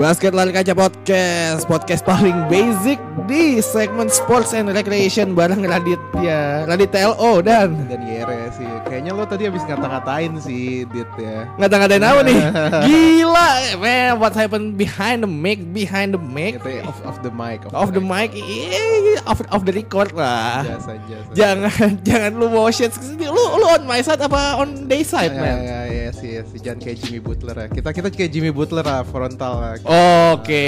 Basket Lari Kaca Podcast Podcast paling basic di segmen Sports and Recreation Bareng Raditya Radit TLO dan dan Yere sih kayaknya lo tadi habis ngata-ngatain sih Dit ya Ngata-ngatain apa nih? Gila Man what happened behind the mic Behind the mic Gitu ya, off, off the mic Off the mic iya, Off, off the record lah Jasa, jasa. Jangan Jangan lu motion Lu, lu on my side apa on day side Ya, man? ya, ya, sih, ya, sih. Jangan kayak Jimmy Butler ya. Kita kita kayak Jimmy Butler lah, frontal lah. Oke,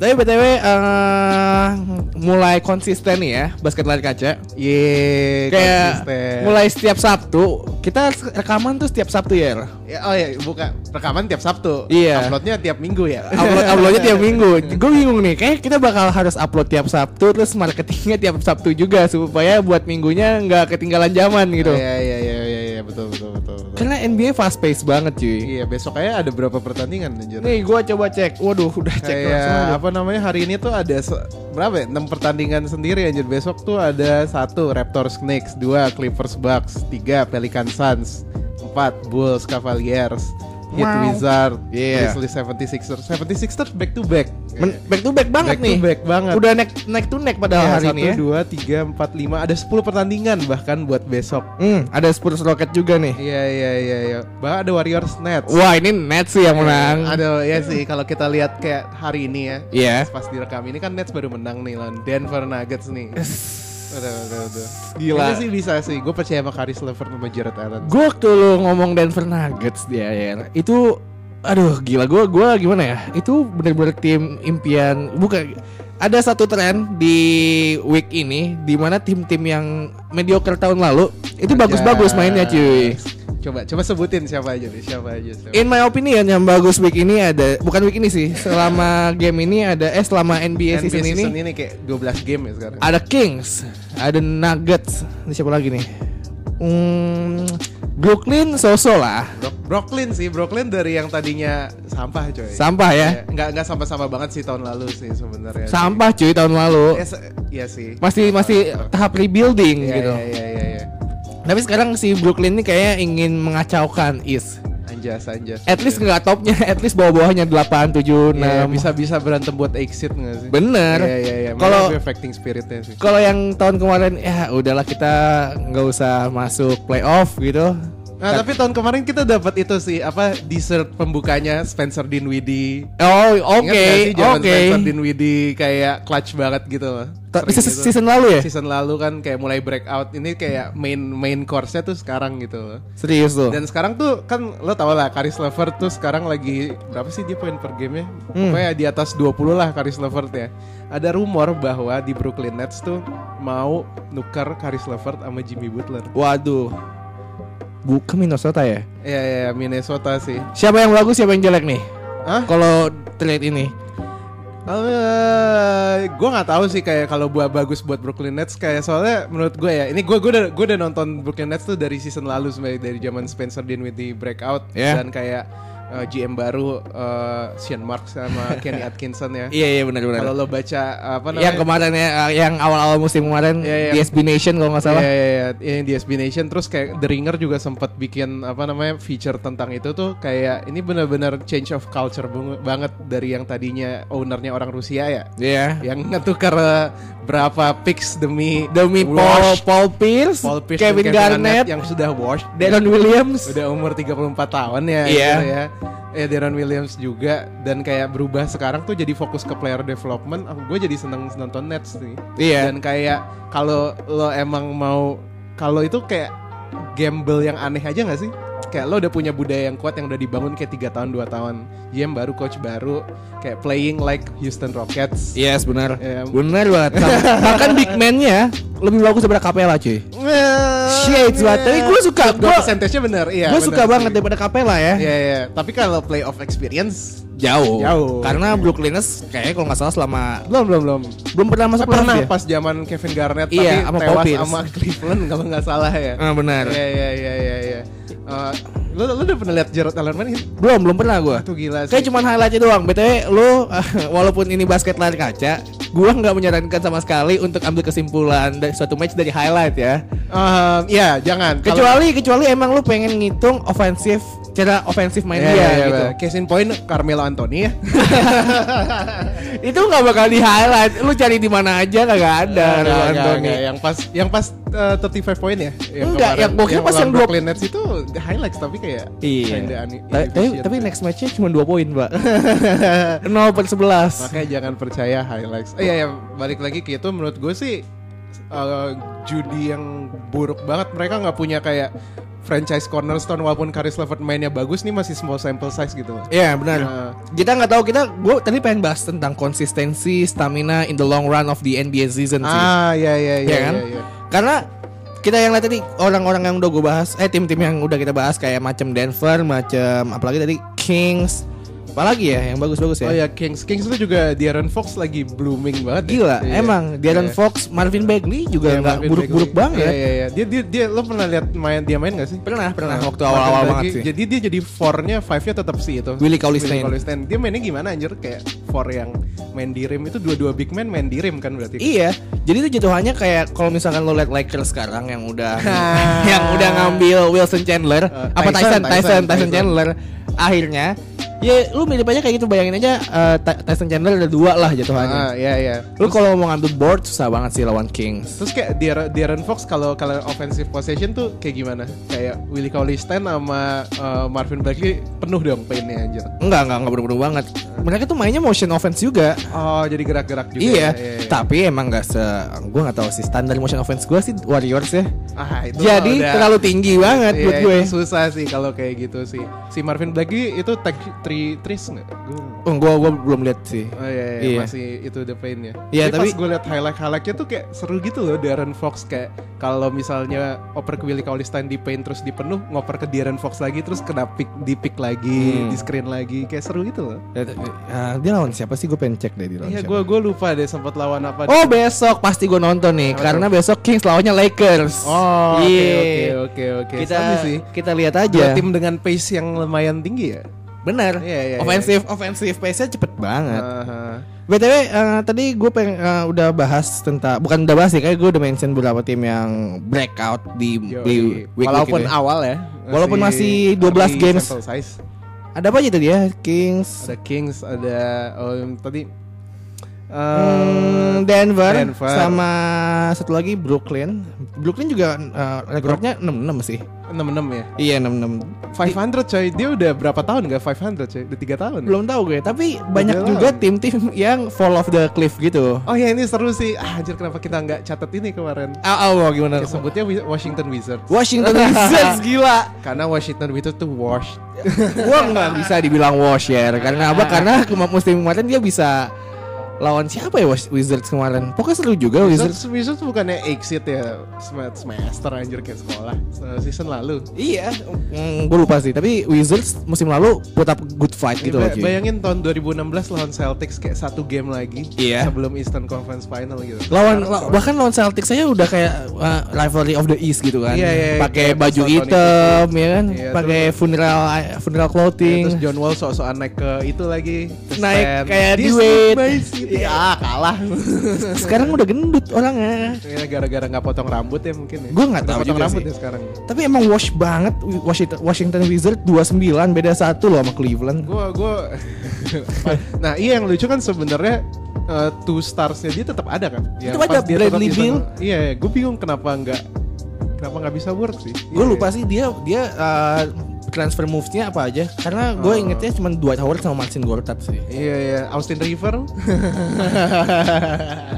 tapi btw eh, mulai konsisten nih ya basket lari kaca. Ye, Kayak konsisten. mulai setiap Sabtu kita rekaman tuh setiap Sabtu ya. Ya, oh ya, buka rekaman tiap Sabtu. Iya. Uploadnya tiap Minggu ya. Upload uploadnya tiap minggu. Gue bingung nih, kayak kita bakal harus upload tiap Sabtu terus marketingnya tiap Sabtu juga supaya buat minggunya nggak ketinggalan zaman gitu. Iya, iya, iya, iya, iya, betul. betul. Karena NBA fast pace banget cuy. Iya, besok kayak ada berapa pertandingan anjir. Nih gue coba cek. Waduh, udah cek langsung kayak aja. apa namanya hari ini tuh ada berapa ya? 6 pertandingan sendiri anjir. Besok tuh ada satu Raptors Knicks, dua Clippers Bucks, tiga Pelican Suns, empat Bulls Cavaliers, Heat Wow. Wizard, Yeah. Grizzlies 76ers. 76ers back to back. Men- back to back banget Back nih. to back banget. Udah naik naik to nack padahal Iya, hari satu, ini ya. dua, tiga, empat, lima. Ada 10 pertandingan bahkan buat besok. Hmm, ada Spurs Rocket juga nih. Iya iya iya iya. Bahkan ada Warriors Nets. Wah, ini Nets sih yang menang. Ada ya sih kalau kita lihat kayak hari ini ya. Iya. Pas direkam ini kan Nets baru menang nih lawan Denver Nuggets nih. Udah, udah, udah. Gila. Ini sih bisa sih. Gue percaya sama Karis Levert sama Jared Allen. Gue waktu lu ngomong Denver Nuggets dia ya, itu aduh gila gue gua gimana ya? Itu bener-bener tim impian. Bukan ada satu tren di week ini di mana tim-tim yang mediocre tahun lalu itu bagus-bagus mainnya cuy. Coba coba sebutin siapa aja nih, siapa aja. Siapa. In my opinion yang bagus week ini ada bukan week ini sih, selama game ini ada eh selama NBA, NBA season, ini ini kayak 12 game ya sekarang. ada Kings, ada Nuggets, ini siapa lagi nih? Hmm, Brooklyn so-so lah. Bro- Brooklyn sih, Brooklyn dari yang tadinya sampah coy. Sampah ya. Iya, Nggak nggak sampah-sampah banget sih tahun lalu sih sebenarnya. Sampah cuy tahun lalu. Ya, se- Iya sih. Masih masih tahap rebuilding Iya, gitu. Iya iya iya iya. Tapi sekarang si Brooklyn ini kayak ingin mengacaukan East. Anjas anjas. At least nggak topnya, at least bawah-bawahnya 8 7 6. Iya, bisa bisa berantem buat exit nggak sih? Bener. Iya iya iya. Kalau- affecting spiritnya sih. Kalau yang tahun kemarin ya udahlah kita nggak usah masuk playoff gitu. Nah, tapi tahun kemarin kita dapat itu sih apa dessert pembukanya Spencer Dinwiddie. Oh, oke, oke. Spencer Dinwiddie kayak clutch banget gitu loh. Tapi season, gitu. season lalu ya? Season lalu kan kayak mulai breakout ini kayak main main course-nya tuh sekarang gitu loh. Serius tuh. Dan sekarang tuh kan lo tau lah Karis Levert tuh sekarang lagi berapa sih dia poin per game-nya? Hmm. Pokoknya di atas 20 lah Karis Levert ya. Ada rumor bahwa di Brooklyn Nets tuh mau nuker Karis Levert sama Jimmy Butler. Waduh. Bukan Minnesota ya? Iya iya Minnesota sih. Siapa yang bagus, siapa yang jelek nih? Hah? Kalau trade ini. Eh, gue nggak tahu sih kayak kalau buat bagus buat Brooklyn Nets kayak soalnya menurut gue ya ini gue gue udah gue udah nonton Brooklyn Nets tuh dari season lalu sebenarnya dari zaman Spencer Dinwiddie breakout Yeah. dan kayak eh, GM baru eh, Sean Marks sama Kenny Atkinson ya. Iya iya benar benar. Kalau lo baca apa namanya? Yang kemarin ya, uh, yang awal-awal musim kemarin Iya, iya. di SB Nation kalau nggak salah. Iya, iya, iya. Yang di SB Nation terus kayak The Ringer juga sempat bikin apa namanya feature tentang itu tuh kayak ini benar-benar change of culture banget dari yang tadinya ownernya orang Rusia ya. Iya. Yang ngetukar eh, berapa picks demi Demi Paul, Paul Pierce, Paul Pierce Kevin, dan Garnett, yang sudah wash Deron Williams. udah umur 34 tahun ya Iya. gitu ya. Eh Deron Williams juga dan kayak berubah sekarang tuh jadi fokus ke player development. Aku gue jadi seneng nonton Nets nih. Iya. Dan kayak kalau lo emang mau kalau itu kayak gamble yang aneh aja nggak sih? Kayak lo udah punya budaya yang kuat yang udah dibangun kayak tiga tahun dua tahun. GM baru, coach baru, kayak playing like Houston Rockets. Yes benar. Iya. Benar banget. Bahkan big man-nya lebih bagus daripada Capella cuy. Shades banget. Tapi gue suka. Gue persentasenya bener, iya. gue suka sih. banget daripada Capella ya. Iya iya. Tapi kalau playoff experience Jauh. Jauh. Karena Brooklyn Nets kayaknya kalau nggak salah selama belum belum belum. belum pernah masuk Pernah ya? pas zaman Kevin Garnett Iya, tapi sama tewas sama Cleveland kalau nggak salah ya. Ah, benar. Iya iya iya iya iya. Eh, lu lu udah pernah lihat Jared Allen main? Belum, belum pernah gue. Itu gila sih. Kayak cuman highlightnya doang. BTW lu walaupun ini basket lari kaca, gua nggak menyarankan sama sekali untuk ambil kesimpulan dari suatu match dari highlight ya. Ehm, ya jangan. Kecuali kecuali emang lu pengen ngitung ofensif cara ofensif main Ya, dia ya, gitu. betul. Case in point Carmelo Anthony ya. Itu nggak bakal di highlight. Lu cari di mana aja kagak ada. Ronaldo enggak, nih. enggak. Yang pas yang pas uh, 35 poin ya. Enggak, yang gua kira pas yang Brooklyn Nets itu highlights tapi kayak Iya. kinda ani- Ta- Tapi, inefficient. tapi next matchnya cuma 2 poin, Mbak. 0 per 11. makanya jangan percaya highlights. Iya, ya, balik lagi ke itu menurut gue sih uh, judi yang buruk banget. Mereka nggak punya kayak franchise cornerstone walaupun Karis Levert mainnya bagus nih masih small sample size gitu. Iya benar. Nah. Kita nggak tahu kita. Gue tadi pengen bahas tentang konsistensi stamina in the long run of the NBA season sih. Ah, iya iya iya Iya kan? iya, iya. Karena kita yang lihat tadi orang-orang yang udah gue bahas, eh tim-tim yang udah kita bahas kayak macam Denver, macam apalagi tadi Kings, apalagi ya yang bagus-bagus ya. Oh ya Kings Kings itu juga De'Aaron Fox lagi blooming banget. ya. Gila, Iya. emang De'Aaron Iya. Fox, Marvin Bagley juga Iya, nggak Marvin buruk-buruk Bagley. banget. Iya, iya, iya. Dia dia dia lo pernah lihat main dia main gak sih? Pernah, pernah Nah, waktu awal-awal banget sih. Jadi dia jadi four-nya, five-nya tetap sih itu. Willie Cauley-Stein. Cauley-Stein. Dia mainnya gimana anjir kayak four yang main di rim itu dua-dua big man main di rim kan berarti. Iya, jadi itu jatuhannya kayak kalau misalkan lo liat Lakers sekarang yang udah yang udah ngambil Wilson Chandler, Uh, apa Tyson, Tyson, Tyson, Tyson, Tyson, Tyson. Chandler, akhirnya ya lu mirip aja kayak gitu bayangin aja uh, Ty- Tyson Chandler ada dua lah jatuhannya. Ah, iya iya. Lu kalau mau ngambil board susah banget sih lawan Kings. Terus kayak De'Aaron Fox kalau kalau offensive possession tuh kayak gimana? Kayak Willie Cauley-Stein sama uh, Marvin Bagley penuh dong painnya anjir. Enggak, enggak, enggak bener-bener banget. Mereka tuh mainnya motion offense juga. Oh, jadi gerak-gerak juga. iya, ya, iya, iya. tapi emang gak se, gue nggak tahu sih standar motion offense gue sih Warriors ya. Ah, itu Jadi udah- terlalu tinggi banget Iya, buat gue. susah sih kalau kayak gitu sih. Si Marvin Bagley itu tag three threes nggak? Gua- Oh, gue gue belum lihat sih. Oh iya, iya, Iya. masih itu the pain ya. Iya, tapi, tapi- pas gue liat highlight highlightnya tuh kayak seru gitu loh Darren Fox kayak kalau misalnya oper ke Willie Cauley-Stein di paint terus dipenuh ngoper ke Darren Fox lagi terus kena pick di pick lagi Hmm. di screen lagi kayak seru gitu loh. Ya, ah, dia lawan siapa sih? Gue pengen cek deh di lawan Iya gue gue lupa deh sempat lawan apa. Oh besok pasti gue nonton nih karena besok Kings lawannya Lakers. Oh, oke Iya. oke oke oke. Kita sih. kita lihat Dua aja. tim dengan pace yang lumayan tinggi ya. Bener. Iya, iya, Offensive offensive pace-nya cepet banget. Aha. btw eh, tadi gue pengen eh, udah bahas tentang bukan udah bahas sih kayak gue udah mention beberapa tim yang breakout di, Yoi. di week Walaupun ini. awal ya. Walaupun masih 12 early games. size. Ada apa aja tadi ya? Kings, Ada Kings, ada oh, tadi Hmm, Denver, Denver. sama satu lagi Brooklyn. Brooklyn juga uh, rekornya 66 sih. 66 ya. Iya 66. 500 coy, dia udah berapa tahun gak 500 coy? Udah 3 tahun. ya? Belum tahu gue, tapi banyak juga tim-tim yang fall off the cliff gitu. Oh ya ini seru sih. Ah, anjir kenapa kita nggak catat ini kemarin? Ah, oh, gimana? Kita sebutnya Washington Wizards. Washington Wizards gila. Karena Washington Wizards tuh wash. Gua nggak bisa dibilang wash ya, karena apa? Karena musim kemarin dia bisa lawan siapa ya Wizards kemarin? Pokoknya seru juga Wizards. Wizards, Wizards bukannya exit ya sem- semester anjir kayak sekolah Se- season lalu. Iya, mm, gue lupa sih. Tapi Wizards musim lalu put up good fight gitu Ba- loh. bayangin tahun 2016 lawan Celtics kayak satu game lagi Iya. sebelum Eastern Conference Final gitu. lawan la- bahkan lawan Celtics saya udah kayak uh, rivalry of the East gitu kan. Iya, iya, iya. Pakai baju hitam ya kan, Iya, pakai funeral funeral Ya, clothing. terus John Wall sok-sokan naik ke itu lagi Naik stand. kayak duit. Iya. Ah kalah Sekarang udah gendut orangnya. Ya, gara-gara nggak potong rambut ya mungkin ya Gua nggak tahu potong rambut sih. ya sekarang Tapi emang wash banget Washington, Washington Wizards 29 beda satu loh sama Cleveland. Gua gua Nah iya yang lucu kan sebenarnya eh, two starsnya dia tetap ada kan Yang Tetap ada, Bradley Beal. Iya gue bingung kenapa nggak Kenapa nggak bisa work sih Gue Iya, lupa sih dia dia uh, transfer moves-nya apa aja. Karena gue Oh. ingetnya cuma Dwight Howard sama Marcin Gortat sih. Iya iya Austin River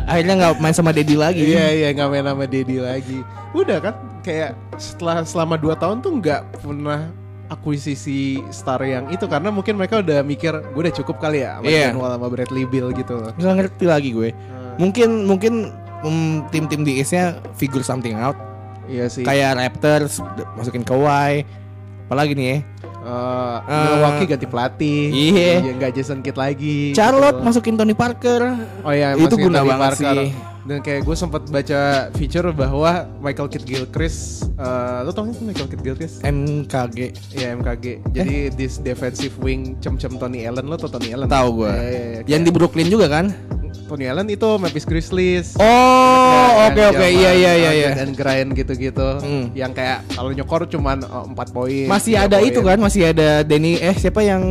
Akhirnya nggak main sama Dedi lagi. Iya iya nggak main sama Dedi lagi. Udah kan kayak setelah selama 2 tahun tuh nggak pernah akuisisi star yang itu karena mungkin mereka udah mikir gue udah cukup kali ya sama Iya. John Wall sama Bradley Beal gitu loh. Nggak ngerti lagi gue. Mungkin mungkin mm, tim-tim di East-nya figure something out. Iya sih. Kayak Raptors masukin Kawhi. Apalagi nih ya. Eh, Eh, Milwaukee ganti pelatih. iya. Iya, nggak Jason Kidd lagi. Charlotte gitu. masukin Tony Parker. Oh iya, Itu guna Tony banget Parker. sih. Dan kayak gue sempat baca feature bahwa Michael Kidd Gilchrist, eh lo tau gak sih Michael Kidd Gilchrist? MKG. Iya MKG. Jadi this defensive wing cem-cem Tony Allen lo tau Tony Allen? Tahu gue. Iya, iya, iya. Yang di Brooklyn juga kan? Tony Allen itu Memphis Grizzlies. Oh, oke oke zaman iya iya iya iya. Dan grind gitu-gitu. Hmm. Yang kayak kalau nyokor cuman oh, 4 poin. Masih ada poin. itu kan, masih ada Denny eh siapa yang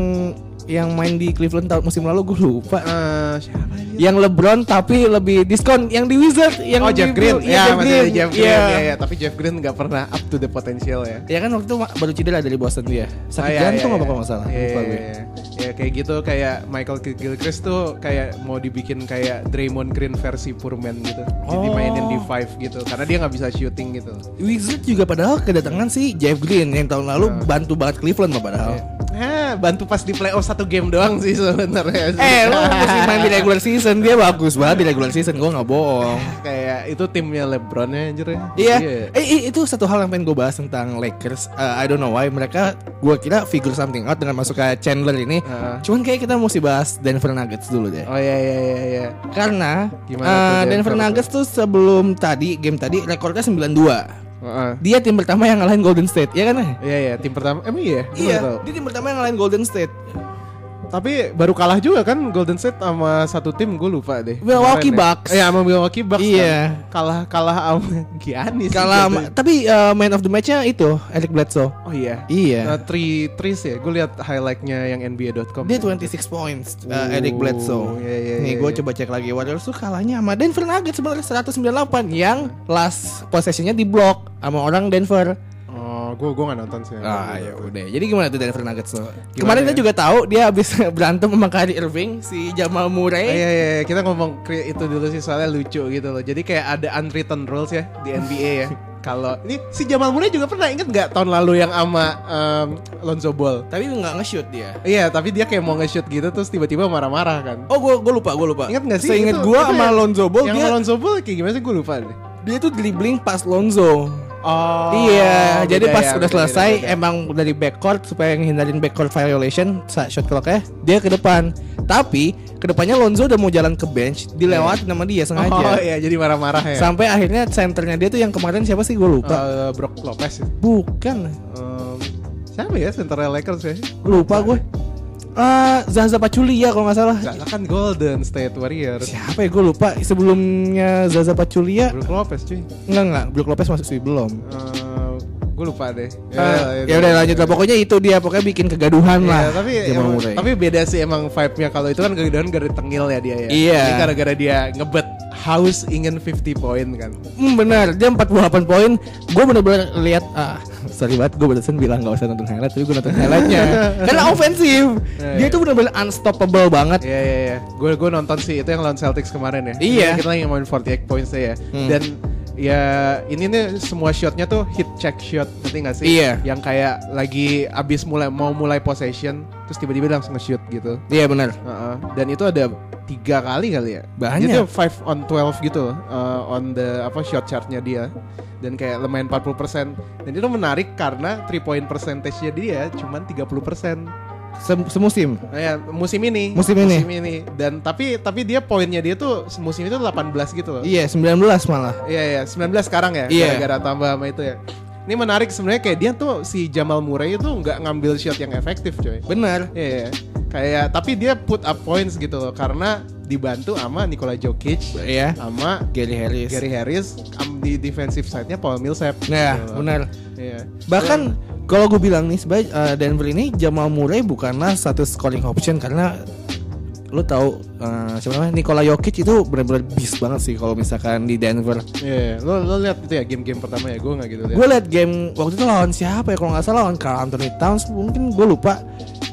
yang main di Cleveland tahun musim lalu gue lupa. Eh, siapa? Yang LeBron tapi lebih diskon yang di Wizard yang oh Jeff Green, Iya, ya Jeff Green. Jeff Green, Iya. ya, ya. Tapi Jeff Green nggak pernah up to the potential ya. Ya kan waktu itu baru cedera dari Boston dia. Sakit Ah, iya, jantung iya, apa iya. kalau nggak salah. Iya, Lupa iya, gue. iya. Ya kayak gitu kayak Michael Gilchrist tuh kayak mau dibikin kayak Draymond Green versi Purman gitu. Jadi Oh. mainin di five gitu karena dia nggak bisa shooting gitu. Wizard juga padahal kedatangan si Jeff Green yang tahun lalu Ah. bantu banget Cleveland mah padahal. Eh, bantu pas di playoff satu game doang sih sebenarnya. Eh, lu mesti main di regular season dia bagus banget di regular season gue nggak bohong. kayak itu timnya LeBron ya anjir ya. Iya, eh i- itu satu hal yang pengen gue bahas tentang Lakers. Uh, I don't know why mereka gue kira figure something out dengan masuk ke Chandler ini. Heeh. Cuman kayak kita mesti bahas Denver Nuggets dulu deh. Oh iya iya iya iya. Karena Gimana uh, tuh Denver Denver Nuggets tuh sebelum tadi game tadi rekornya 92. Heeh. Dia tim pertama yang ngalahin Golden State, ya kan? Iya iya tim pertama emang iya. Iya, dia tim pertama yang ngalahin Golden State. Tapi baru kalah juga kan Golden State sama satu tim gue lupa deh. Milwaukee. Bucks. Iya sama Milwaukee Bucks. Iya. kan. Kalah kalah sama Giannis. Kalah, gitu. sama- tapi uh, man of the match-nya itu Eric Bledsoe. Oh iya. Iya. Nah, three threes ya. Gue lihat highlightnya yang NBA.com. Dia 26 points uh, Eric Bledsoe. iya, iya, Nih iya, gue iya. coba cek lagi Warriors tuh kalahnya sama Denver Nuggets sebenarnya 198 yang last possessionnya di block sama orang Denver. Oh, gue gue nggak nonton sih. Ah ya udah. Jadi gimana tuh Denver Nuggets tuh? Kemarin ya? kita juga tahu dia habis berantem sama Kyrie Irving si Jamal Ah, Murray. iya, iya, iya. kita ngomong itu dulu sih soalnya lucu gitu loh. Jadi kayak ada unwritten rules ya di NBA ya. Kalau ini si Jamal Murray juga pernah inget nggak tahun lalu yang sama em, Lonzo Ball? Tapi nggak nge-shoot dia. Iya, tapi dia kayak mau nge-shoot gitu terus tiba-tiba marah-marah kan. Oh gue gue lupa gue lupa. Ingat nggak sih? Seingat Itu- gue sama yang- Lonzo Ball yang dia sama Lonzo Ball kayak gimana sih gue lupa deh. dia tuh dribbling pas Lonzo. Oh. iya, jadi pas ya, udah beda, selesai beda, beda. emang dari backcourt supaya ngehindarin backcourt violation saat shot clocknya dia ke depan. Tapi ke depannya Lonzo udah mau jalan ke bench, dilewatin sama dia Oh sengaja. iya, jadi marah-marah ya. Sampai akhirnya centernya dia tuh yang kemarin siapa sih gue lupa. Eh, Brook Lopez. ya? Bukan, Em, siapa ya center Lakers ya? lupa gue. Ah, Zaza Pachulia kalau nggak salah. Zaza kan Golden State Warriors. Siapa ya gue lupa. Sebelumnya Zaza Pachulia Brook Lopez cuy. enggak enggak, Brook Lopez masih belum. Gue lupa deh. Ah, ya udah lanjut lah pokoknya itu dia pokoknya bikin kegaduhan Iya, lah. tapi emang- tapi beda sih emang vibe-nya kalau itu kan kegedean gara tengil ya dia ya. Iya. Ini gara-gara dia ngebet haus ingin 50 poin kan. Hmm, benar, dia 48 poin. Gue bener-bener lihat ah, sorry banget gue barusan bilang nggak usah nonton highlight, tapi gue nonton highlightnya. Karena ofensif. Iya, Dia iya. tuh bener-bener unstoppable banget. Iya iya iya. Gue gue nonton sih itu yang lawan Celtics kemarin ya. Iya. Kita lagi ngomongin 48 points ya. Hmm. Dan ya ini nih semua shotnya tuh hit check shot ngerti gak sih? Iya. Yang kayak lagi abis mulai mau mulai possession terus tiba-tiba langsung nge-shoot gitu. Iya benar. Heeh. Dan itu ada tiga kali kali ya. Banyak. Itu 5 on 12 gitu uh, on the apa shot chartnya dia. Dan kayak lumayan 40%. Dan itu menarik karena 3 point percentage-nya dia cuman 30%. Sem- semusim. Ya, musim ini. Musim ini. Musim ini. Dan tapi tapi dia poinnya dia tuh musim itu 18 gitu loh. Iya, 19 malah. Iya iya, 19 sekarang ya. Iya. Gara-gara tambah sama itu ya. Ini menarik sebenarnya kayak dia tuh si Jamal Murray itu nggak ngambil shot yang efektif coy. Benar. Iya, iya. kayak tapi dia put up points gitu loh karena dibantu sama Nikola Jokic Iya. sama Gary Harris. Gary Harris di defensive side-nya Paul Millsap. Nah, Gitu. benar. Iya. Bahkan kalau gue bilang nih sebagai uh, Denver ini Jamal Murray bukanlah satu scoring option karena lu tahu uh, siapa namanya Nikola Jokic itu benar-benar beast banget sih kalau misalkan di Denver. Iya, lo lo lihat itu ya game-game pertama ya, gue nggak gitu lihat. Gue liat game waktu itu lawan siapa ya kalau nggak salah lawan Carl Anthony Towns mungkin gue lupa.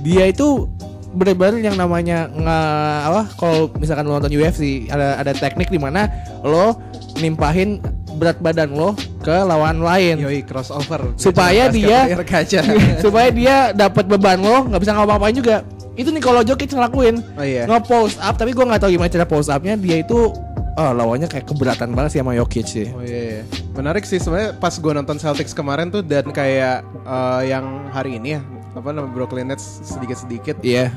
Dia itu benar-benar yang namanya nggak apa kalau misalkan lo nonton UFC ada ada teknik di mana lo nimpahin berat badan lo ke lawan lain. Yoi crossover. Supaya dia- supaya dia dapat beban lo nggak bisa ngapa-ngapain juga. Itu nih kalau Jokic ngelakuin. Oh iya. nge-post up tapi gue nggak tahu gimana cara post upnya. Dia itu oh, lawannya kayak keberatan banget sih sama Jokic sih. Oh iya, iya. Menarik sih sebenarnya pas gue nonton Celtics kemarin tuh dan kayak eh, yang hari ini ya apa nama Brooklyn Nets sedikit-sedikit. Iya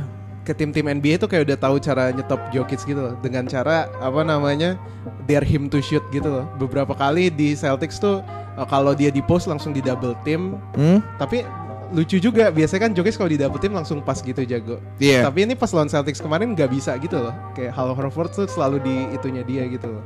ke tim-tim NBA tuh kayak udah tahu cara nyetop Jokic gitu loh dengan cara apa namanya dare him to shoot gitu loh. Beberapa kali di Celtics tuh eh, kalau dia di post langsung di double team hmm? tapi lucu juga biasanya kan Jokic kalau didapetin langsung pas gitu jago. Iya. Tapi ini pas lawan Celtics kemarin nggak bisa gitu loh. Kayak Hal Horford tuh selalu di itunya dia gitu loh.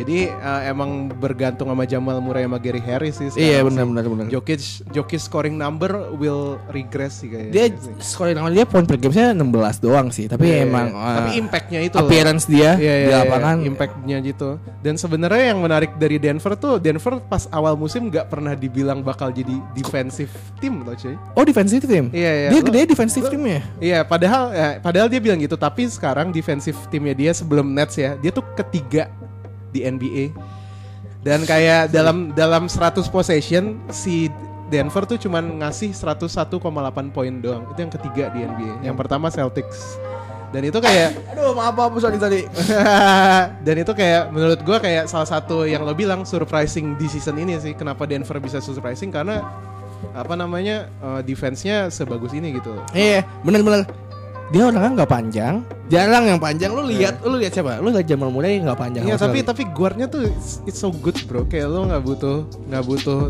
Jadi eh, emang bergantung sama Jamal Murray sama Gary Harris sih. Iya benar benar benar. Jokic Jokic scoring number will regress sih kayaknya. Dia sih. scoring nama dia point per game-nya 16 doang sih, tapi Iya, emang iya. uh, tapi impactnya itu loh. appearance dia Iya, di iya, lapangan iya, impactnya gitu. Dan sebenarnya yang menarik dari Denver tuh Denver pas awal musim nggak pernah dibilang bakal jadi defensive team loh cuy. Oh defensive team. Iya, iya. Dia Lo- gede defensive lo- timnya. Iya, padahal ya, padahal dia bilang gitu, tapi sekarang defensive timnya dia sebelum Nets ya, dia tuh ketiga di NBA. Dan kayak dalam dalam 100 possession si Denver tuh cuman ngasih 101,8 poin doang. Itu yang ketiga di NBA. Yang pertama Celtics. Dan itu kayak Aduh maaf apa sorry tadi. dan itu kayak menurut gua kayak salah satu yang lo bilang surprising di season ini sih. Kenapa Denver bisa surprising karena apa namanya eh, defense-nya sebagus ini gitu. Iya benar-benar. Dia orangnya nggak panjang, jarang yang panjang. Lu lihat, lu lihat siapa? Lu lihat Jamal Murray nggak panjang. Iya sama tapi sekali. tapi guardnya tuh it's, it's so good bro kayak lo nggak butuh nggak butuh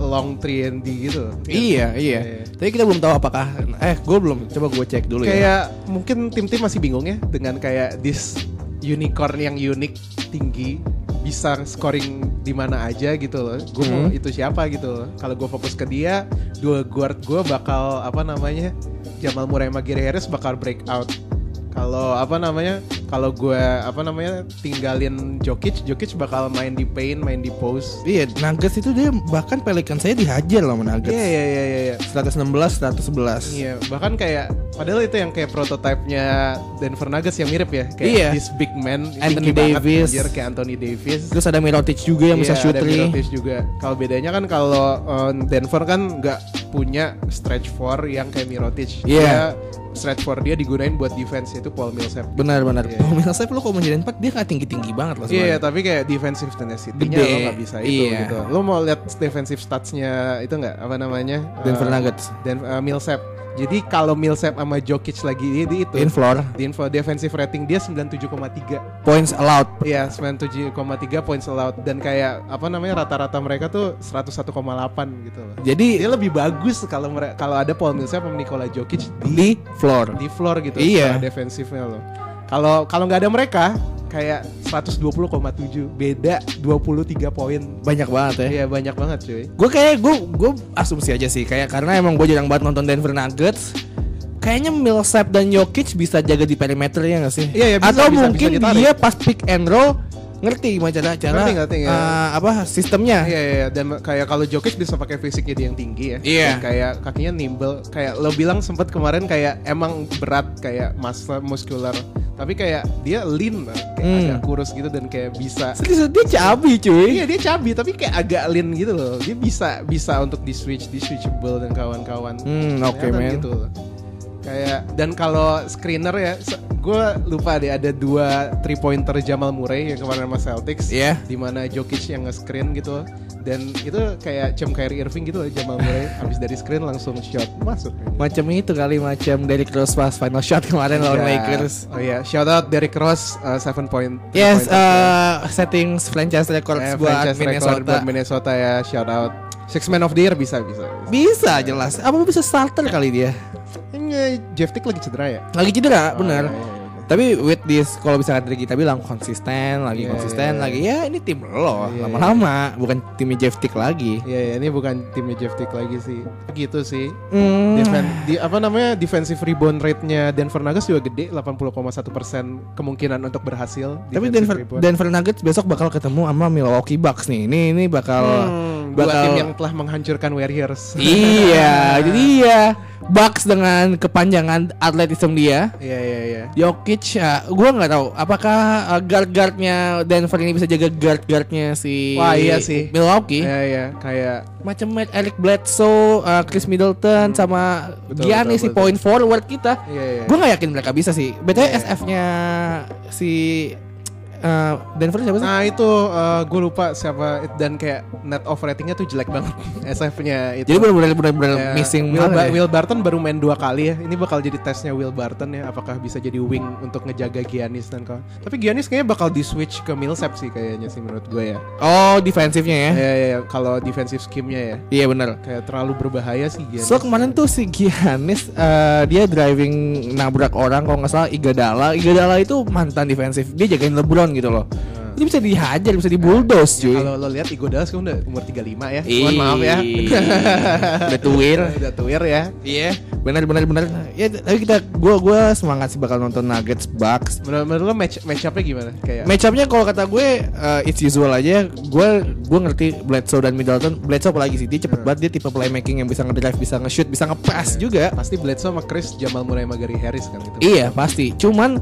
long 3 and D gitu. Iya, iya. Iya. Tapi kita belum tahu apakah eh gue belum coba gue cek dulu ya. Kayak mungkin tim-tim masih bingung ya dengan kayak this unicorn yang unik tinggi bisa scoring di mana aja gitu loh. Gue mau Hmm. itu siapa gitu loh. Kalau gue fokus ke dia, dua guard gue bakal apa namanya Jamal Murray sama Gary Harris bakal break out. Kalau apa namanya? Kalau gue apa namanya tinggalin Jokic, Jokic bakal main di paint, main di post. Iya, Nuggets itu dia bahkan Pelikan saya dihajar loh Nuggets. Iya iya iya iya. iya. 116 111. Iya, bahkan kayak padahal itu yang kayak prototipenya Denver Nuggets yang mirip ya, kayak Iya. this big man, Anthony Davis. anjir, kayak Anthony Davis. Terus ada Mirotic juga yang bisa Iya, shoot ada three. Mirotic juga. Kalau bedanya kan kalau eh, Denver kan nggak punya stretch four yang kayak Mirotic. Iya. Dia stretch four dia digunain buat defense itu Paul Millsap. Benar benar. Iya. Paul Millsap lo kalau menjadi empat dia nggak tinggi tinggi banget loh. Iya, tapi kayak defensive tenacity-nya lo nggak bisa itu Iya. gitu. Lo mau lihat defensive stats-nya itu nggak apa namanya? Denver Eh, Nuggets. Dan eh, Millsap. Jadi kalau Millsap sama Jokic lagi di, di itu In floor di info defensive rating dia 97,3 points allowed. Iya 97,3 points allowed Dan kayak apa namanya rata-rata mereka tuh 101,8 gitu loh Jadi Dia lebih bagus kalau kalau ada Paul Millsap sama Nikola Jokic di, di floor. di floor gitu Iya. defensifnya loh Kalau kalau nggak ada mereka kayak 120,7 beda 23 poin Banyak banget ya. Iya banyak banget cuy Gue kayak gue gue asumsi aja sih kayak karena emang gue jarang banget nonton Denver Nuggets. Kayaknya Millsap dan Jokic bisa jaga di perimeter ya nggak sih? Iya, iya, bisa, Atau bisa, mungkin bisa ditarik. dia pas pick and roll ngerti gimana cara cara Ngerti, ngerti, ya. eh, apa sistemnya? Iya, iya, iya. dan kayak kalau Jokic bisa pakai fisiknya dia yang tinggi ya. Iya. Dan kayak kakinya nimble. Kayak lo bilang sempat kemarin kayak emang berat kayak masa muscular. Tapi kayak dia lean kayak Hmm. agak kurus gitu dan kayak bisa. Serius, dia cabi cuy. Iya dia cabi tapi kayak agak lean gitu loh. Dia bisa bisa untuk di switch, di switchable dan kawan-kawan. Hmm, oke, Kelihatan men. Gitu loh. Kayak dan kalau screener ya, gue lupa deh ada dua three pointer Jamal Murray yang kemarin sama Celtics, Iya. di mana Jokic yang nge-screen gitu, dan itu kayak cem Kyrie Irving gitu loh Jamal Murray, habis dari screen langsung shot masuk. Macam itu kali macam Derrick Rose pas final shot kemarin lawan Iya. Lakers. Oh iya, shout out Derrick Rose uh, seven point. Yes, three-pointer. uh, settings franchise record Eh, buat franchise record Minnesota. buat Minnesota ya, shout out. Six man of the year bisa bisa. bisa. Bisa jelas. Apa bisa starter kali dia? Jeff Tick lagi cedera ya? Lagi cedera, Oh, benar. iya, iya, iya. Tapi with this kalau misalkan dari kita bilang konsisten lagi Iya, konsisten iya, lagi ya ini tim lo Iya, lama-lama bukan timnya Jeff Tick lagi. Iya, iya, ini bukan timnya Jeff Tick lagi sih. Gitu sih. Hmm. Defen- di apa namanya defensive rebound rate-nya Denver Nuggets juga gede 80,1% kemungkinan untuk berhasil. Tapi Denver rebound. Denver Nuggets besok bakal ketemu sama Milwaukee Bucks nih. Ini ini bakal Hmm, bakal tim yang telah menghancurkan Warriors. iya, jadi iya. Bucks dengan kepanjangan atletisme dia. Iya iya iya. Jokic, ya, gue nggak tahu apakah uh, guard-guardnya Denver ini bisa jaga guard-guardnya si Wah, iya sih. Milwaukee. Iya iya kayak Macam Matt Eric Bledsoe, uh, Chris Middleton, sama Hmm. Betul, Giannis betul, si betul. point forward kita. iya iya. Gue nggak yakin mereka bisa sih. BTW Iya. SF-nya si eh, Denver siapa sih? Nah itu gue lupa siapa dan kayak net of ratingnya tuh jelek banget SF-nya itu. Jadi benar-benar benar-benar Ya, missing Will, Ba- ya. Will Barton baru main dua kali ya. Ini bakal jadi tesnya Will Barton ya. Apakah bisa jadi wing untuk ngejaga Giannis dan kawan. Tapi Giannis kayaknya bakal di switch ke Millsap sih kayaknya sih menurut gue ya. Oh, defensifnya ya. Ya, ya, ya. kalau defensive scheme-nya ya. Iya benar. Kayak terlalu berbahaya sih Giannis. So kemarin tuh si Giannis eh, dia driving nabrak orang kalau nggak salah Igadala. Igadala itu mantan defensif. Dia jagain LeBron gitu loh. Dia bisa dihajar, bisa dibulldoze cuy. Ya, kalau lo lihat Iguodala sekarang udah umur 35 ya. Mohon maaf ya. Udah tuir. udah tuir ya. Iya, benar benar benar. Ya, tapi kita gua gua semangat sih bakal nonton Nuggets Bucks. Menurut, menurut lo match match up-nya gimana? Kayak Matchupnya kalau kata gue uh, it's usual aja. Gue gue ngerti Bledsoe dan Middleton. Bledsoe apalagi sih dia cepet banget dia tipe playmaking yang bisa ngedrive, bisa nge-shoot, bisa nge-pass juga. pasti Bledsoe sama Chris Jamal Murray sama Gary Harris kan gitu. Iya pasti. Cuman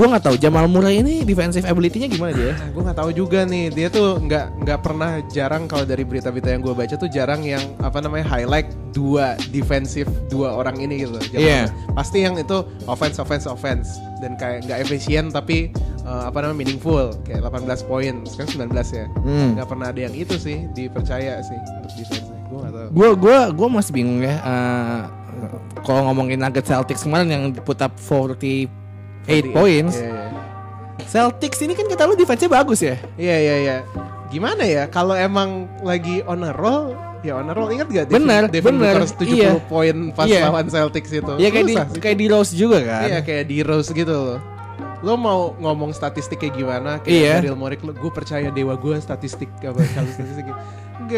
gue nggak tahu Jamal Murray ini defensive ability-nya gimana dia? Nah, gue nggak tahu juga nih dia tuh nggak nggak pernah jarang kalau dari berita-berita yang gue baca tuh jarang yang apa namanya highlight dua defensif dua orang ini gitu. Iya. Pasti yang itu offense offense offense dan kayak nggak efisien tapi eh, apa namanya meaningful kayak 18 poin sekarang 19 ya. Hmm. Nggak pernah ada yang itu sih dipercaya sih untuk defense. Gue nggak tahu. Gue gue gue masih bingung ya. uh, kalau ngomongin Nuggets Celtics kemarin yang put up 48 points. Iya, iya. Celtics ini kan kata lu defense-nya bagus ya? Iya iya iya. Gimana ya kalau emang lagi on a roll ya on a roll ingat gak Bener, Devin bener, Booker 70 iya. poin pas Iya. lawan Celtics itu. Iya kayak di kayak di Rose juga kan? Iya kayak di Rose gitu loh. Lo mau ngomong statistik kayak gimana? Kayak Iya. Daryl Morey, gue percaya dewa gue statistik apa kalau statistik.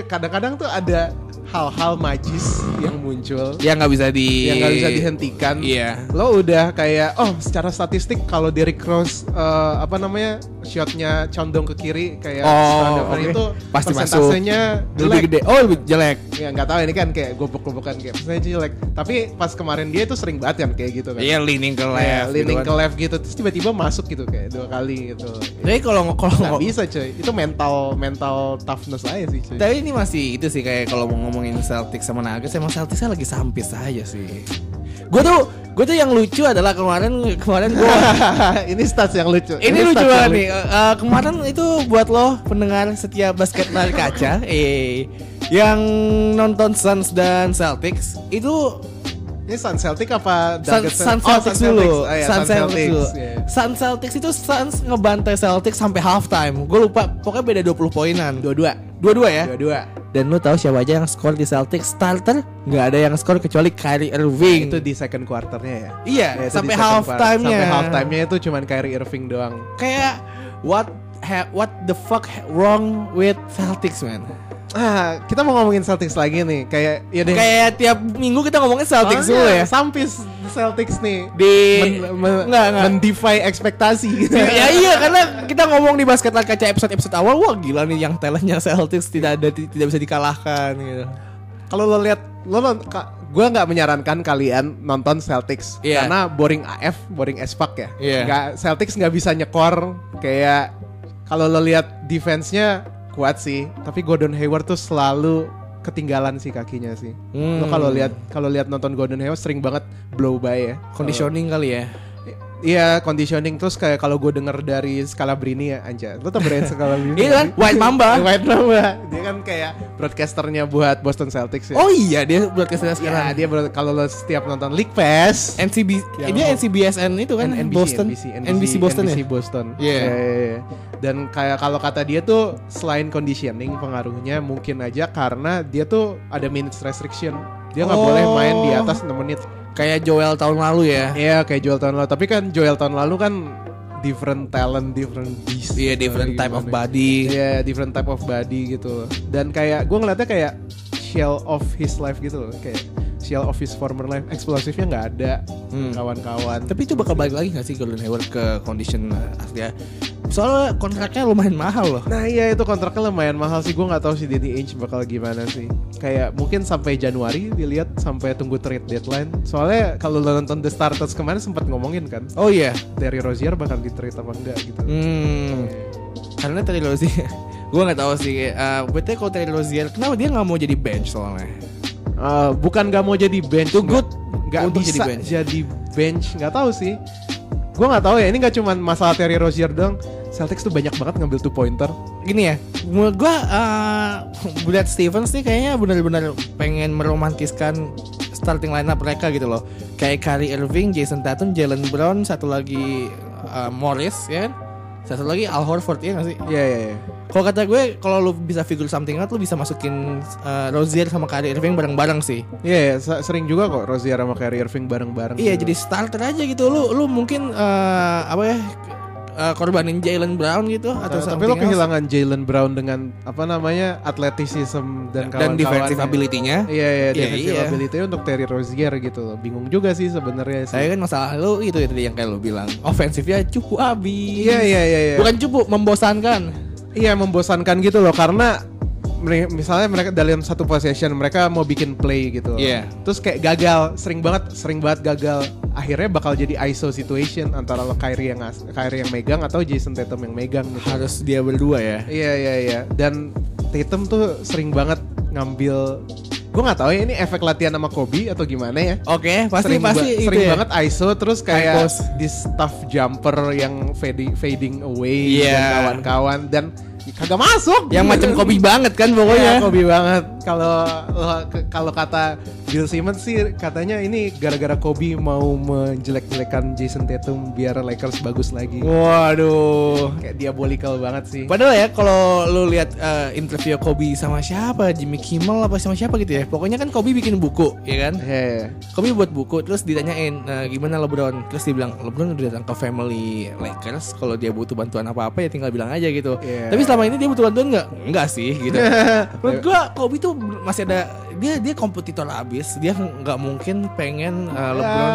Kadang-kadang tuh ada hal-hal magis yang muncul Ya nggak bisa di yang nggak bisa dihentikan. Iya. Lo udah kayak oh secara statistik kalau Derrick Rose eh, apa namanya shotnya condong ke kiri kayak Oh, oke. itu Pasti persentasenya jelek. gede. Oh lebih jelek. Ya nggak tahu ini kan kayak gobok-gobokan kayak persentasenya jelek. Tapi pas kemarin dia itu sering banget kan kayak gitu kan. Iya leaning ke left. leaning gitu ke left gitu terus tiba-tiba masuk gitu kayak dua kali gitu. Tapi kalau kalau Nggak bisa cuy. Itu mental mental toughness aja sih cuy. Tapi ini masih itu sih kayak kalau mau ngomongin Celtics sama Nuggets emang Celticsnya lagi sampis aja sih. Gue tuh gue tuh yang lucu adalah kemarin kemarin gue ini stats yang lucu. ini lucu stats yang banget nih. Eh, kemarin itu buat lo pendengar setiap basket lari kaca, eh yang nonton Suns dan Celtics itu Ini Sun Celtic apa Sun, Nuggets? Sun Oh, Celtics Sun dulu. Oh, iya, Sun Sun Celtics dulu. Iya. Sun Celtics itu Suns ngebantai Celtics sampai halftime. Gue lupa, pokoknya beda 20 poinan. Dua-dua. Dua-dua ya. Dua-dua. Dan lu tahu siapa aja yang skor di Celtics starter? Nggak ada yang skor kecuali Kyrie Irving. Itu di second quarternya ya. iya, Ya, sampai half time-nya. Sampai half time-nya itu cuman Kyrie Irving doang. Kayak what ha- what the fuck wrong with Celtics man? Ah, kita mau ngomongin Celtics lagi nih. Kayak ya deh. Kayak tiap minggu kita ngomongin Celtics dulu ya. Sampis Celtics nih. Di Men, men, Nggak, nggak. mendefy ekspektasi gitu. ya iya karena kita ngomong di basket kaca episode episode awal wah gila nih yang talentnya Celtics tidak ada tidak bisa dikalahkan gitu. Kalau lo lihat lo gue nggak menyarankan kalian nonton Celtics Iya. karena boring AF, boring as fuck ya. Iya. Nggak Celtics nggak bisa nyekor kayak kalau lo lihat defense-nya kuat sih, tapi Gordon Hayward tuh selalu ketinggalan sih kakinya sih. Lo Hmm. kalau lihat kalau lihat nonton Gordon Hayward sering banget blow by ya. Conditioning kali ya. Iya, conditioning terus kayak kalau gue denger dari Scalabrini ya, anja. Lo tau brand Scalabrini? Iya kan? White Mamba. White Mamba. Dia kan kayak broadcasternya buat Boston Celtics ya. Oh iya dia broadcasternya Ya, sekarang. dia baru kalau lo setiap nonton League Pass NCB Yang dia mau- NCBSN itu kan NBC, Boston NBC, NBC, Boston NBC ya. Boston. Iya. Iya, iya, iya. Dan kayak kalau kata dia tuh selain conditioning pengaruhnya mungkin aja karena dia tuh ada minutes restriction. Dia nggak Oh. boleh main di atas 6 menit. Kayak Joel tahun lalu ya. Iya kayak Joel tahun lalu. Tapi kan Joel tahun lalu kan different talent, different beast. Iya different type of body. Iya different type of body gitu. Dan kayak gue ngeliatnya kayak shell of his life gitu loh. Kayak shell of his former life. Eksplosifnya nggak ada. Hmm. Kawan-kawan. Tapi itu bakal balik lagi gak sih Gordon Hayward ke condition uh, asli ya? Soalnya kontraknya lumayan mahal loh. Nah iya itu kontraknya lumayan mahal sih Gue gak tahu si Danny Ainge bakal gimana sih Kayak mungkin sampai Januari dilihat Sampai tunggu trade deadline Soalnya kalau lo nonton The Starters kemarin sempat ngomongin kan Oh iya. Terry Rozier bakal di trade apa enggak gitu Hmm. Karena Terry Rozier, gue nggak tahu sih. Uh, BT kalau Terry Rozier, kenapa dia nggak mau jadi bench soalnya? Eh, Bukan gak mau jadi bench Too good Gak untuk bisa jadi jadi bench. bench, Gak tahu sih Gue gak tahu ya ini gak cuma masalah Terry Rozier dong Celtics tuh banyak banget ngambil two pointer. Gini ya, menurut gua uh, Brad Stevens nih kayaknya benar-benar pengen meromantiskan starting lineup mereka gitu loh. Kayak Kyrie Irving, Jason Tatum, Jalen Brown, satu lagi uh, Morris ya kan? Satu lagi Al Horford ya gak sih? Iya iya iya. Kalau kata gue, kalau lu bisa figure something out, lu bisa masukin uh, Rozier sama Kyrie Irving bareng-bareng sih. Iya, iya, se- sering juga kok Rozier sama Kyrie Irving bareng-bareng. Iya, jadi starter aja gitu. Lu lu mungkin uh, apa ya? Uh, korbanin Jalen Brown gitu atau Ta- tapi lo kehilangan Jalen Brown dengan apa namanya athleticism dan dan defensive ability-nya. Iya iya Iya, defensive iya. ability untuk Terry Rozier gitu loh. Bingung juga sih sebenarnya sih. Saya kan masalah lu itu ya tadi yang kayak lu bilang. Ofensifnya cukup habis. Iya iya iya iya. Bukan cukup membosankan. Iya membosankan gitu loh karena misalnya mereka dalam satu possession mereka mau bikin play gitu. Iya. Terus kayak gagal, sering banget sering banget gagal. Akhirnya bakal jadi ISO situation antara Kyrie yang Kyrie yang megang atau Jason Tatum yang megang gitu. Harus dia berdua ya. Iya iya iya. Dan Tatum tuh sering banget ngambil gue nggak tahu ya ini efek latihan sama Kobe atau gimana ya. Oke, pasti sering pasti ba- itu sering ya. banget ISO terus kayak di stuff jumper yang fading fading away Iya. dan kawan-kawan dan kagak masuk Yang macam Kobe banget kan pokoknya. Kobe banget. Kalau kalau kata Bill Simmons sih katanya ini gara-gara Kobe mau menjelek-jelekan Jason Tatum biar Lakers bagus lagi. Waduh. Kayak diabolical banget sih. Padahal ya kalau lu lihat eh, interview Kobe sama siapa, Jimmy Kimmel apa sama siapa gitu ya. Pokoknya kan Kobe bikin buku, ya kan? Iya. Kobe buat buku terus ditanyain "Eh, gimana LeBron terus dia bilang LeBron udah datang ke family Lakers kalau dia butuh bantuan apa apa ya tinggal bilang aja gitu Iya. tapi selama ini dia butuh bantuan nggak? Nggak sih gitu. Menurut gua Kobe tuh masih ada dia dia kompetitor abis dia nggak mungkin pengen eh, LeBron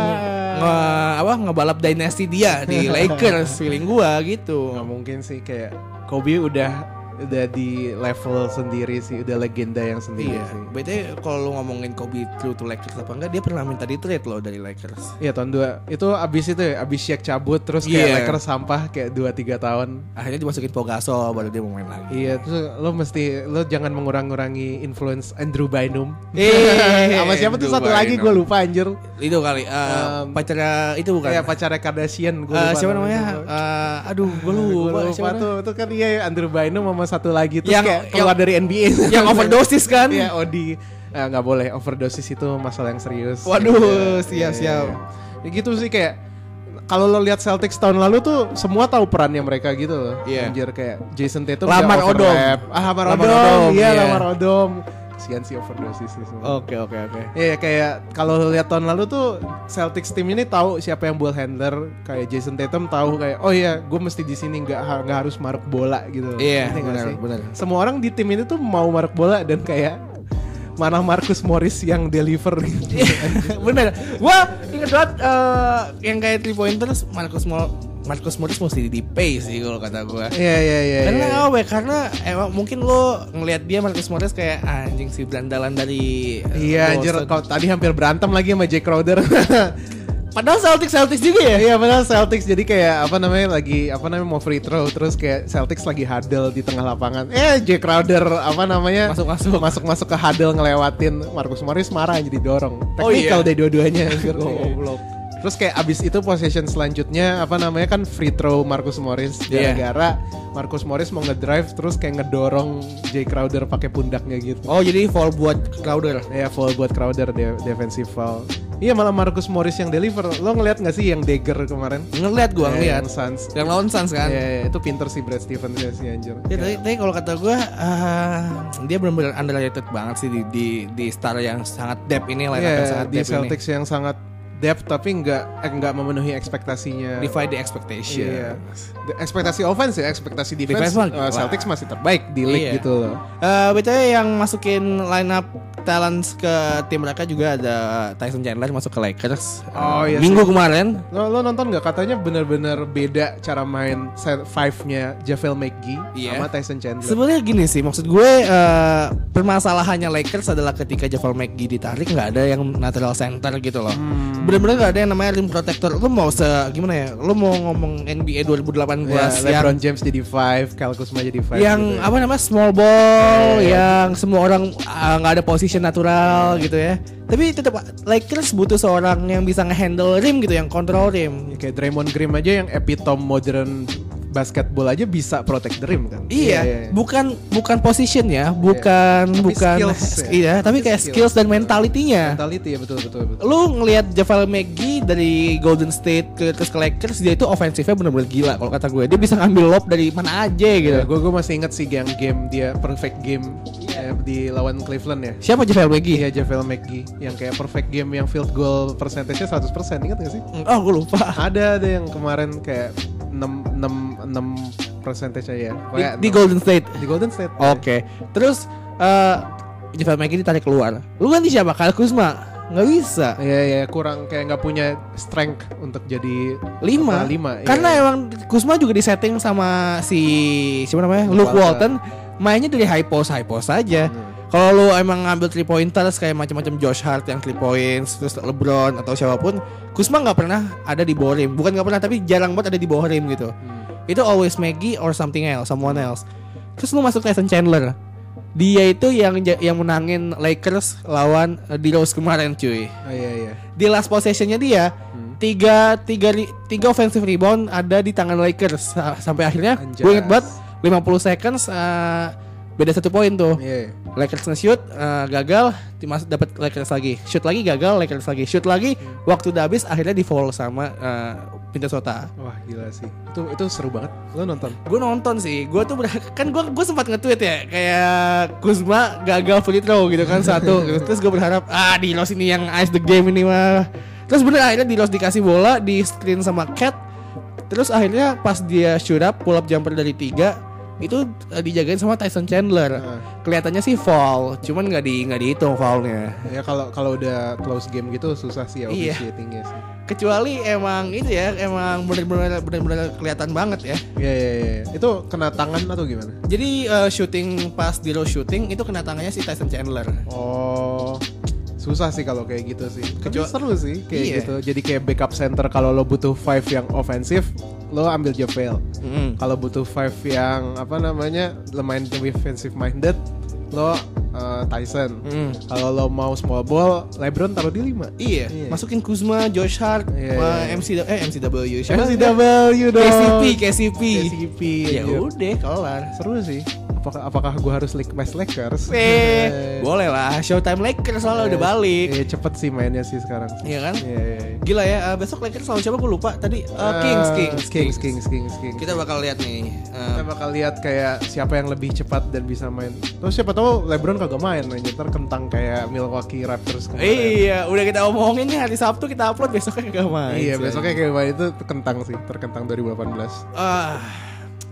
Ya. nge, apa ngebalap dynasty dia di Lakers feeling gua gitu. Nggak mungkin sih kayak Kobe udah udah di level sendiri sih, udah legenda yang sendiri Iya, sih. btw kalau lu ngomongin Kobe true to Lakers apa enggak, dia pernah minta di trade loh dari Lakers. Iya tahun dua itu abis itu ya, abis Shaq cabut terus kayak Iya. Lakers sampah kayak 2-3 tahun. Akhirnya dimasukin Pogasol baru dia mau main lagi. Iya terus lo mesti lo jangan mengurang-ngurangi influence Andrew Bynum. Eh, sama siapa tuh satu lagi gue lupa anjir. Itu kali eh, Um, pacarnya itu bukan. Kayak pacarnya Kardashian gue Eh, siapa namanya? Eh, aduh, gue lupa. Siapa lupa tuh, tuh kan iya Andrew Bynum sama satu lagi tuh Yang- kayak keluar dari NBA. Yang overdosis kan? Iya Odi Eh, nggak boleh overdosis itu masalah yang serius. Waduh, Iya, siap-siap. iya, iya. Ya gitu sih kayak kalau lo lihat Celtics tahun lalu tuh semua tahu perannya mereka gitu loh. Iya. Anjir kayak Jason Tatum Lamar Odom. Ah, Lamar, Lamar Odom. Odom, Iya, iya. Lamar Odom. Kasihan sih overdosis sih semua. Oke, oke, oke. Iya kayak kalau lihat tahun lalu tuh Celtics tim ini tahu siapa yang ball handler kayak Jason Tatum tahu kayak oh iya gue mesti di sini nggak nggak harus maruk bola gitu. Iya, nggak benar, benar. Semua orang di tim ini tuh mau maruk bola dan kayak mana Marcus Morris yang deliver gitu. Bener. Gua inget banget eh, yang kayak three pointers Marcus Mo Marcus Morris mesti di pay sih kalau kata gua. Iya iya iya. Karena iya. apa ya? Karena emang mungkin lo ngelihat dia Marcus Morris kayak anjing si berandalan dari eh, Iya anjir kau tadi hampir berantem lagi sama Jake Crowder. Padahal Celtics Celtics juga ya. Iya benar Celtics jadi kayak apa namanya lagi apa namanya mau free throw terus kayak Celtics lagi huddle di tengah lapangan. Eh Jake Crowder apa namanya Masuk-masuk. masuk masuk ke huddle ngelewatin Marcus Morris marah jadi dorong. Oh, Technical iya. deh dua-duanya. Goblok. Terus kayak abis itu possession selanjutnya apa namanya kan free throw Marcus Morris Iya. gara-gara Marcus Morris mau ngedrive terus kayak ngedorong Jay Crowder pakai pundaknya gitu. Oh jadi fall buat Crowder. Ya foul buat Crowder de- defensive foul. Iya malah Marcus Morris yang deliver. Lo ngeliat gak sih yang Dagger kemarin? Ngeliat gua Eh, ngeliat. yang Suns. Yang lawan Suns kan. Iya, iya, itu pinter sih Brad Stevens ya sih anjir. Ya, tapi, tapi kalau kata gue dia benar-benar underrated banget sih di, di di star yang sangat depth ini lah Iya, yang sangat di depth ini. Celtics yang sangat depth tapi nggak eh, nggak memenuhi ekspektasinya. Defy the expectation. Iya. The- Ekspektasi offense ya, ekspektasi Defense defense, mah, eh, wah. Celtics masih terbaik di league Iya. gitu loh. Eh, BTW yang masukin line up talents ke tim mereka juga ada Tyson Chandler masuk ke Lakers. Oh, iya Minggu kemarin. Lo, lo nonton nggak katanya bener-bener beda cara main set five-nya Javel McGee Iya. sama Tyson Chandler. Sebenarnya gini sih, maksud gue eh, permasalahannya Lakers adalah ketika Javal McGee ditarik nggak ada yang natural center gitu loh. Hmm. Bener-bener nggak ada yang namanya rim protector. Lu mau se gimana ya? Lu mau ngomong NBA 2018 Ya, yang LeBron James jadi five, Kyle Kuzma jadi five. yang gitu ya. apa namanya small ball Iya, iya. yang semua orang ah, nggak ada position natural gitu ya tapi tetap Lakers butuh seorang yang bisa ngehandle rim gitu yang kontrol rim Ya, kayak Draymond Green aja yang epitome modern basketball aja bisa protect the rim kan. Iya, bukan bukan position ya, bukan Tapi bukan skills ya. iya, tapi kayak Skills. skills dan mentalitinya. Mentality ya betul betul betul. Lu ngelihat Javel McGee dari Golden State ke ke Lakers dia itu ofensifnya bener-bener gila kalau kata gue. Dia bisa ngambil lob dari mana aja gitu. Ya, gue gue masih inget sih yang game dia perfect game eh, di lawan Cleveland ya. Siapa Javel McGee? Iya Javel McGee yang kayak perfect game yang field goal percentage-nya 100% ingat gak sih? Oh, gue lupa. Ada ada yang kemarin kayak 6 6 6 percentage aja ya. Di, di 6. Golden State. di Golden State. Oke. Terus eh Javel McGee ditarik keluar. Lu ganti siapa? Kyle Kuzma? Nggak bisa. Iya iya kurang kayak nggak punya strength untuk jadi lima, apa, lima. iya. karena emang Kusma juga disetting sama si siapa namanya Luke Walton mainnya dari high post high post aja Hmm. Kalau lu emang ngambil three pointers kayak macam-macam Josh Hart yang three points terus LeBron atau siapa pun Kusma nggak pernah ada di bawah rim bukan nggak pernah tapi jarang banget ada di bawah rim gitu. Hmm. itu always Maggie or something else someone else. Terus lu masuk Tyson Chandler. Dia itu yang yang menangin Lakers lawan uh, di Rose kemarin cuy. Oh, iya iya. di last possessionnya dia Hmm. tiga tiga tiga offensive rebound ada di tangan Lakers. Sa- sampai akhirnya gue inget banget 50 seconds uh, beda satu poin tuh Iya. Lakers nge-shoot uh, gagal dimas dapat Lakers lagi shoot lagi gagal Lakers lagi shoot lagi waktu udah habis akhirnya di foul sama uh, Minnesota Wah gila sih. Itu itu seru banget. Lo nonton? gue nonton sih gue tuh kan gue gue sempat nge-tweet ya kayak Kuzma gagal free throw gitu kan satu gitu. terus gue berharap ah di Los ini yang ice the game ini mah terus bener akhirnya di Los dikasih bola di screen sama Cat terus akhirnya pas dia shoot up pull up jumper dari tiga itu eh, dijagain sama Tyson Chandler Heeh. kelihatannya sih foul cuman nggak di nggak dihitung foulnya Ya kalau kalau udah close game gitu susah sih ya Iya. officiatingnya sih. kecuali emang itu ya emang bener-bener bener-bener kelihatan banget ya Iya iya iya. Itu kena tangan atau gimana? Jadi eh, shooting pas di row shooting itu kena tangannya si Tyson Chandler. Oh susah sih kalau kayak gitu sih. Tapi Kecuali- seru sih kayak Iya. gitu. Jadi kayak backup center kalau lo butuh five yang ofensif, lo ambil Javel. Kalau butuh five yang apa namanya lumayan defensive minded, lo uh, Tyson. Mm. Kalau lo mau small ball, LeBron taruh di 5. Iya, Iya. masukin Kuzma, Josh Hart, Iya, sama iya. MC eh MCW siapa? MCW dong. KCP, KCP. KCP. Ya iya. udah, kelar. Seru sih. Apakah apakah gue harus like West Lakers? Eh, boleh lah. Showtime Lakers soalnya udah balik. Iya cepet sih mainnya sih sekarang. Iya kan? Iya, iya, iya. Gila ya, eh, besok Lakers lawan siapa gue lupa tadi. Eh, Kings, Kings, Kings, Kings, Kings, Kings. Kita bakal lihat nih. eh, Kita bakal lihat kayak siapa yang lebih cepat dan bisa main. Terus siapa tahu LeBron kagak main, aja ntar kentang kayak Milwaukee Raptors kemarin. Iya, udah kita omongin nih hari Sabtu kita upload besoknya kagak main. Iya, besoknya kayak main itu kentang sih, terkentang 2018. Ah,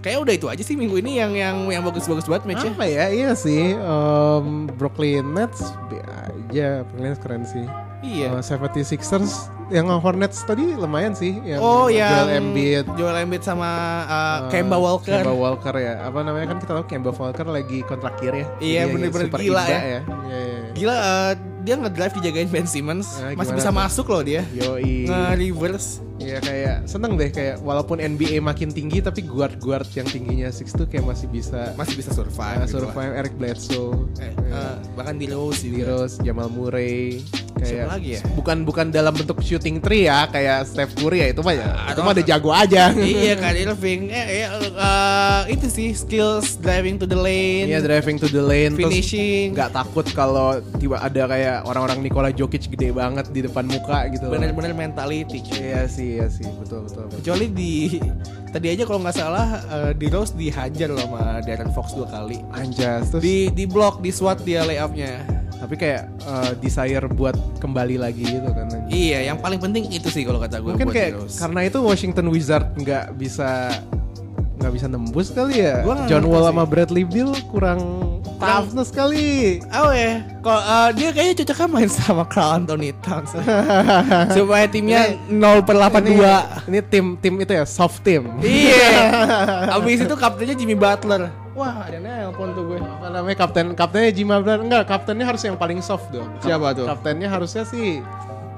kayak udah itu aja sih minggu ini yang yang yang bagus-bagus banget matchnya. Apa ya? Iya sih. em, Brooklyn Nets aja, Brooklyn Nets keren sih. Iya. Eh, 76ers yang Hornets tadi lumayan sih yang Oh yang Joel Embiid Joel Embiid sama uh, Kemba Walker. Kemba Walker ya. Apa namanya kan kita tahu Kemba Walker lagi kontrak kir ya. Iya, bener-bener super gila iba ya. Iya, iya, iya. Gila uh, dia ngedrive dijagain Ben Simmons Ah, masih bisa tuh? masuk loh dia. Yoi. Nge-reverse. Iya kayak seneng deh kayak walaupun NBA makin tinggi tapi guard-guard yang tingginya 6 tuh kayak masih bisa Masih bisa survive. uh, gitu survive Eric Bledsoe, Eh, uh, bahkan di Rose juga. Heroes, Jamal Murray kayak Siapa lagi ya? bukan bukan dalam bentuk shooting three ya kayak Steph Curry ya itu mah ya itu atau- mah ada jago aja. Iya kan Irving. Eh, eh, uh, itu sih skills driving to the lane. Iya driving to the lane finishing. nggak takut kalau tiba ada kayak orang-orang Nikola Jokic gede banget di depan muka gitu. Bener-bener mentality iya sih iya sih betul betul, betul. kecuali di tadi aja kalau nggak salah uh, di Rose dihajar loh sama Darren Fox dua kali. Anjas terus? Di di block di SWAT dia layupnya. Tapi kayak uh, desire buat kembali lagi gitu kan iya yang paling penting itu sih kalau kata gue mungkin buat kayak Rose. karena itu Washington Wizard nggak bisa nggak bisa nembus kali ya? Gua John Wall sama Bradley Beal kurang toughness kali Oh ya, kok uh, dia kayaknya cocoknya main sama Carl Anthony Towns supaya timnya 0 per 82. ini, ini tim tim itu ya soft team Iya. Abis itu kaptennya Jimmy Butler. Wah, ada nelpon tuh gue. apa namanya kapten kaptennya Jimmy Butler enggak kaptennya harus yang paling soft dong Kap- Siapa tuh? kaptennya harusnya sih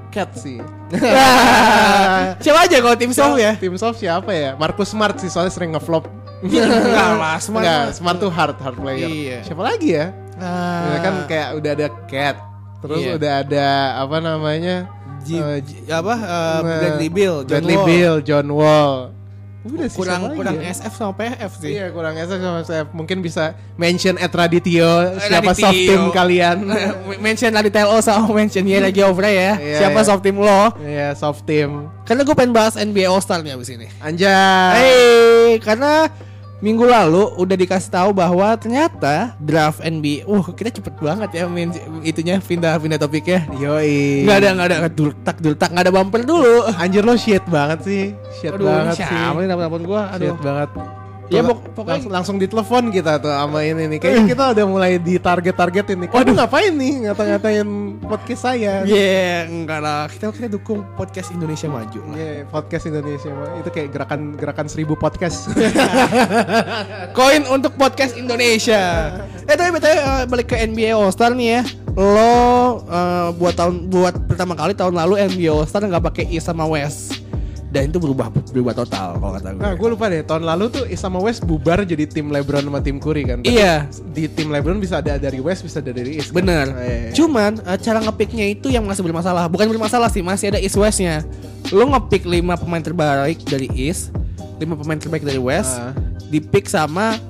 Cat sih Siapa aja kalau tim soft ya? tim soft siapa ya Marcus Smart sih soalnya sering ngeflop Enggak lah, Smart Enggak, Smart tuh hard hard player Iya. siapa lagi ya Ah, Ya kan kayak udah ada Cat terus Iya. udah ada apa namanya Jim- Eh, J- apa uh, Bradley Bill, John Bradley Wall. Beal, John Wall. Udah sih, kurang lagi kurang ya? SF sama PF sih. Iya kurang SF sama saya Mungkin bisa mention at Radityo Siapa Radityo. soft team kalian mention Ladi Telo sama mention Yera Geoffrey ya. Iya, Siapa iya. soft team lo? Iya soft team Karena gue pengen bahas NBA All Star nih abis ini. Anjay Hey, karena minggu lalu udah dikasih tahu bahwa ternyata draft NBA, wah kita cepet banget ya main itunya pindah pindah topiknya. Yoi Nggak ada nggak ada dultak dultak nggak ada bumper dulu. Anjir lo shit banget sih Shit Aduh, banget sih siapa nih telepon gua? Aduh. Shit banget Ya, pok- pokoknya- langs- langsung ditelepon kita tuh sama ini nih Kayaknya kita udah mulai di target-target ini Waduh ngapain nih ngata-ngatain podcast saya Yeah, enggak lah. Kita kita dukung podcast Indonesia maju lah. Iya, podcast Indonesia itu kayak gerakan gerakan seribu podcast. Koin untuk podcast Indonesia. Eh tapi btw eh, balik ke NBA All Star nih ya. Lo eh, buat tahun buat pertama kali tahun lalu NBA All Star nggak pakai East sama West. Dan itu berubah berubah total kalau kata gue. nah, gue lupa deh tahun lalu tuh sama West bubar jadi tim LeBron sama tim Curry kan. Tapi Iya. Di tim LeBron bisa ada dari West, bisa ada dari East. kan? Bener. Nah, iya, iya. Cuman eh, cara ngepicknya itu yang masih bermasalah. Bukan bermasalah sih, masih ada East Westnya. Lo ngepick 5 pemain terbaik dari East, 5 pemain terbaik dari West, Ah. dipick sama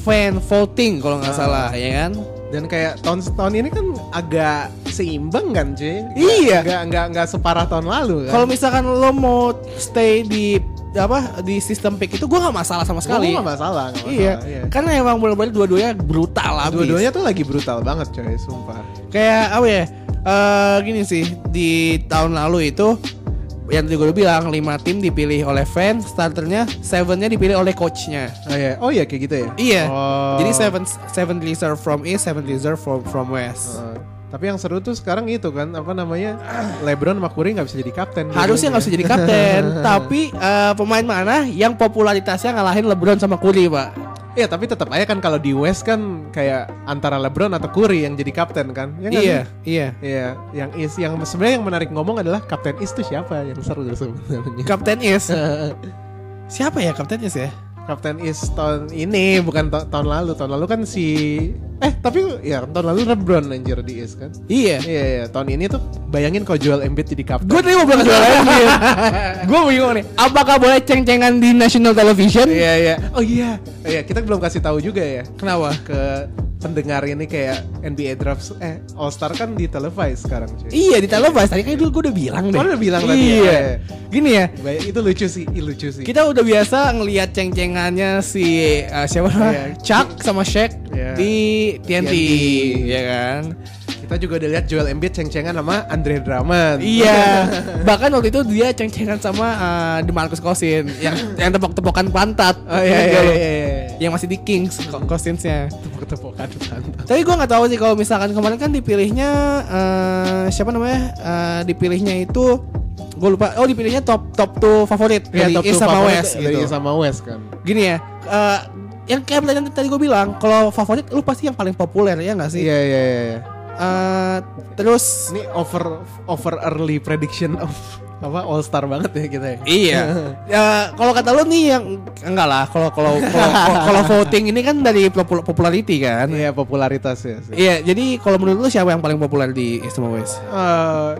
fan voting kalau nggak Ah. salah, ya kan? Dan kayak tahun tahun ini kan agak seimbang kan, cuy. Iya. Nggak nggak nggak separah tahun lalu kan. Kalau misalkan lo mau stay di apa di sistem pick itu gue nggak masalah sama sekali. Gua nggak masalah, nggak masalah. Iya, karena emang bener-bener dua-duanya brutal abis. Dua-duanya tuh lagi brutal banget, coy, sumpah. Kayak apa ya? Eh gini sih di tahun lalu itu yang tadi gue bilang lima tim dipilih oleh fans, starternya, sevennya dipilih oleh coachnya. Oh iya, oh iya kayak gitu ya. Iya. Oh. Jadi seven seven reserve from east, seven reserve from from west. Uh, tapi yang seru tuh sekarang itu kan apa namanya LeBron sama Curry nggak bisa jadi kapten. Harusnya nggak bisa jadi kapten, tapi eh, pemain mana yang popularitasnya ngalahin LeBron sama Curry, Pak? Iya tapi tetap aja kan kalau di West kan kayak antara LeBron atau Curry yang jadi kapten kan? Ya nggak Iya, sih? iya. Iya, yang is yang sebenarnya yang menarik ngomong adalah kapten is tuh siapa yang seru sebenarnya. Kapten is siapa ya kapten is ya? Kapten is tahun ini bukan ta- tahun lalu. Tahun lalu kan si eh tapi ya tahun lalu LeBron anjir di is kan. Iya. Iya iya tahun ini tuh bayangin kalau Joel Embiid jadi kapten. Gue tadi mau bilang jual Embiid. Gue bingung nih. Apakah boleh ceng-cengan di national television? Iya iya. Oh iya. Iya, kita belum kasih tahu juga ya Kenapa? ke pendengar ini kayak NBA draft eh All Star kan di televise sekarang cuy. Iya di televisi tadi kan dulu gue udah bilang deh. Oh, udah bilang tadi ya? Iya. Iya. Gini ya. Itu lucu sih, ih, lucu sih. Kita udah biasa ngelihat ceng-cengannya si uh, siapa Iya. Chuck sama Shaq Iya. di TNT, TNT. ya kan? Kita juga udah lihat Joel Embiid ceng-cengan sama Andre Drummond. Iya. Bahkan waktu itu dia ceng-cengan sama uh, DeMarcus Cousins yang yang tepok-tepokan pantat. Oh iya iya Gitu loh. iya. iya. Yang masih di Kings Cousinsnya. Tepuk-tepukan. Tapi gue nggak tahu sih kalau misalkan kemarin kan dipilihnya eh, siapa namanya? Eh, dipilihnya itu gue lupa. Oh dipilihnya top top tuh favorit dari top East sama West dari gitu. East sama West kan. Gini ya. eh, yang kayak pertanyaan tadi gue bilang, kalau favorit lu pasti yang paling populer ya nggak sih? Iya iya iya. iya. Terus Ini over over early prediction of apa All Star banget ya kita ya. Iya. ya kalau kata lu nih yang enggak lah. Kalau kalau kalau voting ini kan dari popul- popularity kan. Iya popularitas ya. sih. Iya. Jadi kalau menurut lu siapa yang paling populer di sama West? Eh,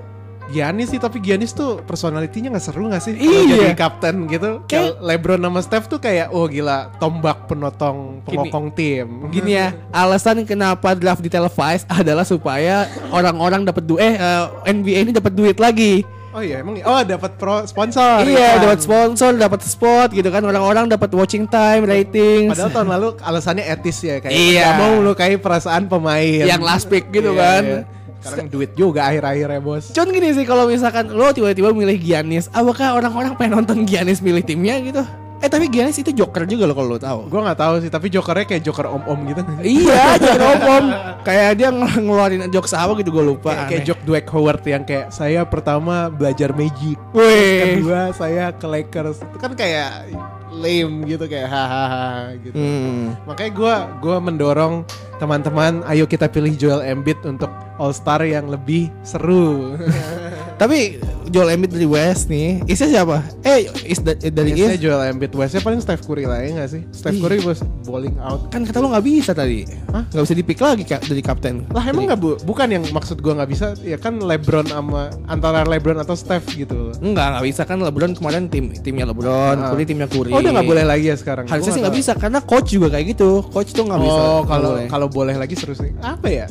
Giannis sih tapi Giannis tuh personalitinya nggak seru nggak sih? Iya. jadi kapten gitu. Kayak- LeBron sama Steph tuh kayak oh gila tombak penotong pengokong tim. Gini ya, alasan kenapa draft di televise adalah supaya orang-orang dapat duit eh eh, NBA ini dapat duit lagi. Oh iya emang oh dapat pro sponsor. iya, iklan. dapat sponsor, dapat spot gitu kan. Orang-orang dapat watching time, ratings. Padahal tahun lalu alasannya etis ya kayak Iya. nggak mau melukai perasaan pemain. Yang last pick gitu Iya, kan. iya. Sekarang duit juga akhir-akhirnya bos. Cuman gini sih kalau misalkan lo tiba-tiba milih Giannis, apakah orang-orang pengen nonton Giannis milih timnya gitu? Eh tapi Giannis itu joker juga loh kalau lo tahu. Gue nggak tahu sih tapi jokernya kayak joker om-om gitu. iya, joker om Kayak dia ngel- ngeluarin jokes apa gitu gue lupa. kayak, kayak joke Dwight Howard yang kayak saya pertama belajar magic. Wih. kedua saya ke Lakers itu kan kayak lame gitu kayak hahaha gitu Hmm. makanya gue gua mendorong teman-teman ayo kita pilih Joel Embiid untuk All Star yang lebih seru Tapi Joel Embiid dari West nih, isnya siapa? Eh, is da- eh, dari Biasanya East Joel Embiid Westnya paling Steph Curry lah ya nggak sih? Steph Iya. Curry was bowling out. kan kata lo nggak bisa tadi. Hah? Nggak bisa dipick lagi Kak, dari kapten. Lah emang nggak bu? Bukan yang maksud gua nggak bisa. Ya kan LeBron sama antara LeBron atau Steph gitu. Enggak, nggak bisa kan LeBron kemarin tim timnya LeBron, Ah. Curry timnya Curry. Oh udah nggak boleh lagi ya sekarang? Harusnya sih nggak bisa karena coach juga kayak gitu. Coach tuh nggak bisa. Oh kalau kalau boleh lagi seru sih. Apa ya?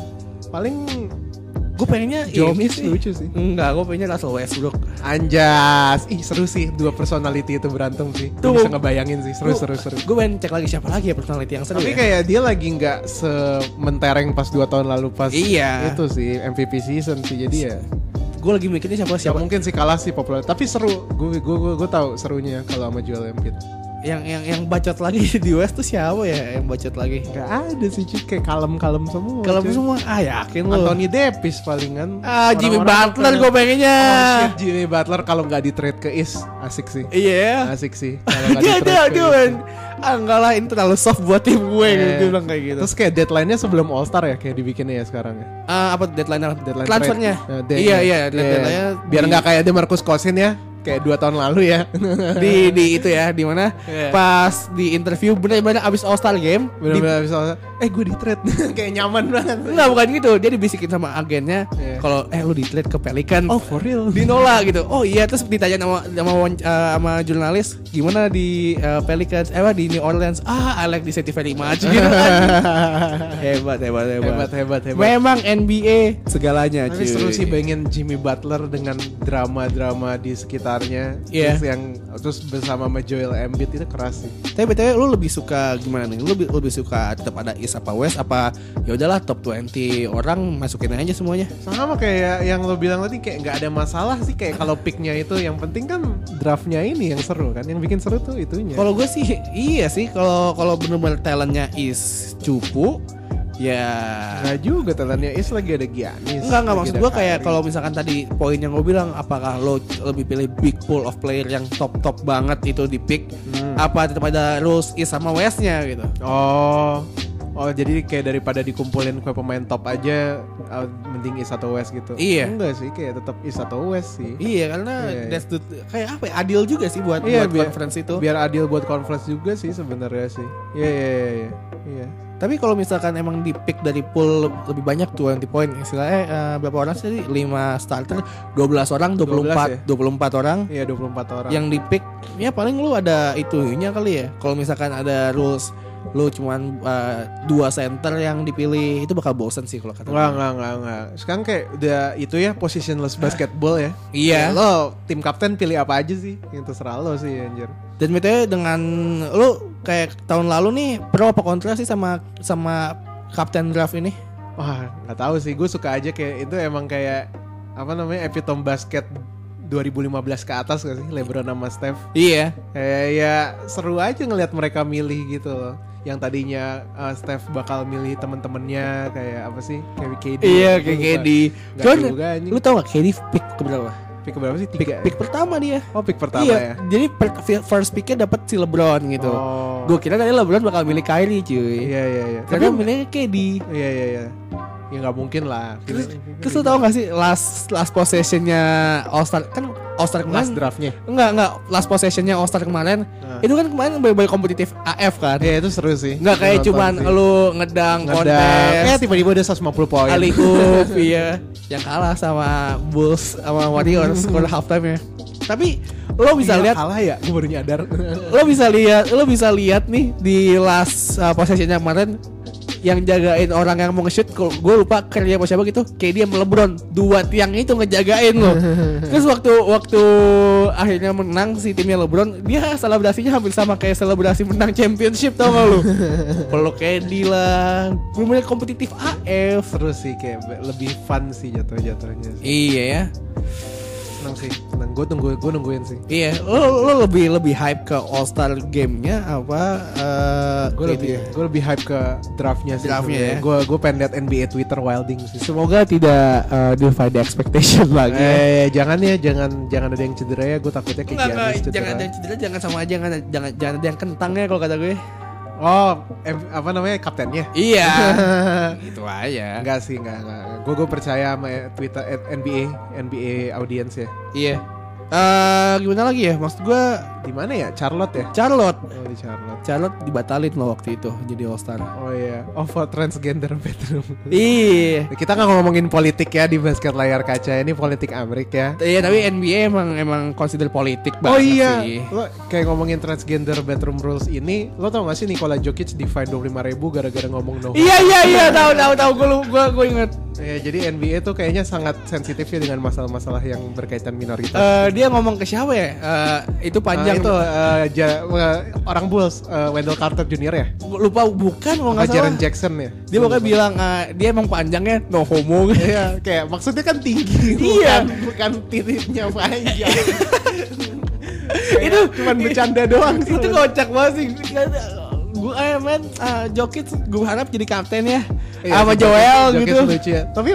Paling gue pengennya Jomis sih. lucu sih. Enggak, gue pengennya Russell Westbrook. Anjas, ih seru sih dua personality itu berantem sih. Tuh Tuh. bisa ngebayangin sih seru seru seru. Gue pengen cek lagi siapa lagi ya personality yang seru Tapi ya. kayak dia lagi nggak sementereng pas dua tahun lalu pas Iya. itu sih MVP season sih jadi ya. Gue lagi mikirnya siapa Siapa siapa mungkin sih kalah sih populer. Tapi seru. Gue gue gue, gue tahu serunya kalau sama Joel Embiid. Yang yang yang bacot lagi di West tuh siapa ya yang bacot lagi? Gak ada sih cuy kayak kalem-kalem semua. Kalau cuy. semua ah yakin lo. Anthony Davis palingan. Ah Jimmy Butler pada- gue pengennya. Oh, shit, Jimmy Butler kalau nggak di trade ke East asik sih. Iya. Asik sih. Kalau nggak Dia dia ke dia East. Ah enggak lah ini terlalu soft buat tim gue Iya. dia bilang kayak gitu. Terus kayak deadline-nya sebelum All Star ya kayak dibikinnya ya sekarang ya. Ah, apa deadline Deadline transfernya? Nah, day- iya iya Iya. deadline-nya biar di- nggak kayak Demarcus Cousins ya kayak dua tahun lalu ya. di di itu ya di mana Iya. pas di interview benar-benar abis All Star game di- Bener-bener habis All Star, eh gue di trade kayak nyaman banget. Enggak bukan gitu dia dibisikin sama agennya Iya. kalau eh lu di trade ke Pelican Oh for real. dinolak gitu oh iya terus ditanya sama sama, eh, sama jurnalis gimana di eh, Pelicans eh apa, di New Orleans ah I like the city very much gitu kan hebat hebat hebat hebat hebat hebat. memang NBA segalanya Tapi cuy. seru sih bayangin Jimmy Butler dengan drama-drama di sekitarnya. Iya. Terus yang terus bersama sama Joel Embiid itu keras sih. Tapi btw lu lebih suka gimana nih? Lu lebih, lebih suka tetap ada East apa West apa ya udahlah top 20 orang masukin aja semuanya. Sama kayak yang lo bilang tadi kayak nggak ada masalah sih kayak kalau picknya itu yang penting kan draftnya ini yang seru kan yang bikin seru tuh itunya. Kalau gue sih iya sih kalau kalau bener-bener talentnya is cupu ya Nggak juga talentnya Is lagi ada Giannis. Enggak enggak maksud gue kayak kalau misalkan tadi poin yang gue bilang apakah lo lebih pilih big pool of player yang top top banget itu di pick Hmm. apa tetap ada rules East sama Westnya gitu. Oh. Oh jadi kayak daripada dikumpulin ke pemain top aja uh, mending East atau West gitu. Iya. Enggak sih kayak tetap East atau West sih. Iya karena Iya, iya. that's the- kayak apa ya, adil juga sih buat Iya, buat biar- conference itu. Biar adil buat conference juga sih sebenarnya sih. Iya iya iya iya. Tapi kalau misalkan emang di pick dari pool lebih banyak tuh yang di poin istilahnya eh, berapa orang sih? 5 starter, 12 orang, 24 ya? 24 orang Iya 24 orang. yang di pick ya paling lu ada itunya kali ya. Kalau misalkan ada rules lu cuman eh, dua center yang dipilih itu bakal bosen sih kalau kata gue. enggak, enggak, enggak. Sekarang kayak udah itu ya positionless basketball ya. Iya. Ya, lo tim kapten pilih apa aja sih? Yang terserah lo sih anjir. Dan BTW dengan lu kayak tahun lalu nih pro apa kontra sih sama sama kapten draft ini? Wah, nggak tahu sih. Gue suka aja kayak itu emang kayak apa namanya epitome basket 2015 ke atas gak sih LeBron sama Steph. Iya. Kayak ya seru aja ngelihat mereka milih gitu loh. Yang tadinya uh, Steph bakal milih temen-temennya kayak apa sih? Kayak KD. Iya kayak. KD. Nggak Cuman juga anjing. lu tau gak KD pick ke berapa? Pick berapa sih? Pick, Tiga. ya? pick pertama dia. Oh, pick pertama iya, ya. jadi per- first picknya dapat si LeBron gitu. Oh. Gue kira tadi LeBron bakal milih Kyrie cuy. Iya iya iya. Karena milihnya KD. Iya iya iya. Ya nggak mungkin lah. Terus, terus lu tau gak sih last last possessionnya All Star kan All Star last kemarin draftnya. enggak enggak last possessionnya All Star kemarin Nah. itu kan kemarin bener-bener kompetitif AF kan. Iya itu seru sih. Enggak kayak cuman sih. lu ngedang Ngedang. kontes. Eh tiba-tiba udah 150 poin. Ali Oop, iya yang kalah sama Bulls sama Warriors quarter halftime ya. Tapi lo bisa Iya, lihat kalah ya. Gue baru nyadar. lo bisa lihat lo bisa lihat nih di last uh, possessionnya kemarin yang jagain orang yang mau nge-shoot gue lupa kerja apa siapa gitu. Kayak dia sama LeBron. Dua tiang itu ngejagain lo terus waktu waktu akhirnya menang si timnya LeBron dia selebrasinya hampir sama kayak selebrasi menang championship tau gak lu? Peluk KD lah. Bener kompetitif AF seru sih kayak lebih fun sih jatuh-jatuhnya. iya ya Seneng sih. Seneng. Gue tunggu gue nungguin sih. iya lo, lo lebih lebih hype ke All Star gamenya apa eh, Gue lebih gue lebih hype ke draftnya sih. Draftnya ya. Gue gue pengen liat NBA Twitter wilding sih. Semoga tidak uh, defy the expectation lagi. Eh jangan ya jangan jangan ada yang cedera ya. Gue takutnya kayak Giannis cedera. jangan ada yang cedera, jangan sama aja, jangan jangan jangan ada yang kentang ya kalau kata gue. Oh em- apa namanya kaptennya? Iya. gitu aja. Enggak sih enggak enggak. gue gue percaya sama Twitter eh, NBA NBA audience ya. Iya. Eh gimana lagi ya? Maksud gue Di mana ya? Charlotte ya? Charlotte. Oh di Charlotte. Charlotte dibatalin loh waktu itu jadi All Star. Oh iya, oh for transgender bedroom. Iya. Kita nggak ngomongin politik ya di basket layar kaca ini politik Amerika ya. Iya tapi NBA emang emang consider politik banget Oh iya, sih. lo kayak ngomongin transgender bedroom rules ini, lo tau gak sih Nikola Jokic di fine 25 ribu gara-gara ngomong no? Iya iya iya tahu tahu tahu gue gue gue inget. Ya, jadi NBA tuh kayaknya sangat sensitif ya dengan masalah-masalah yang berkaitan minoritas. Eh dia ngomong ke siapa ya? Eh itu panjang itu eh, ja- eh, orang Bulls, eh, Wendell Carter Jr. ya, lupa bukan kalau nggak Jaren salah. Jackson ya. Dia pokoknya bilang eh, dia emang panjangnya no homo. Iya, kayak maksudnya kan tinggi, Iya. bukan, bukan titiknya panjang. itu cuman bercanda doang. itu kocak banget sih. Gue eh men eh, Jokic gue harap jadi kapten ya. Iya, sama Joel gitu. lucu ya. Tapi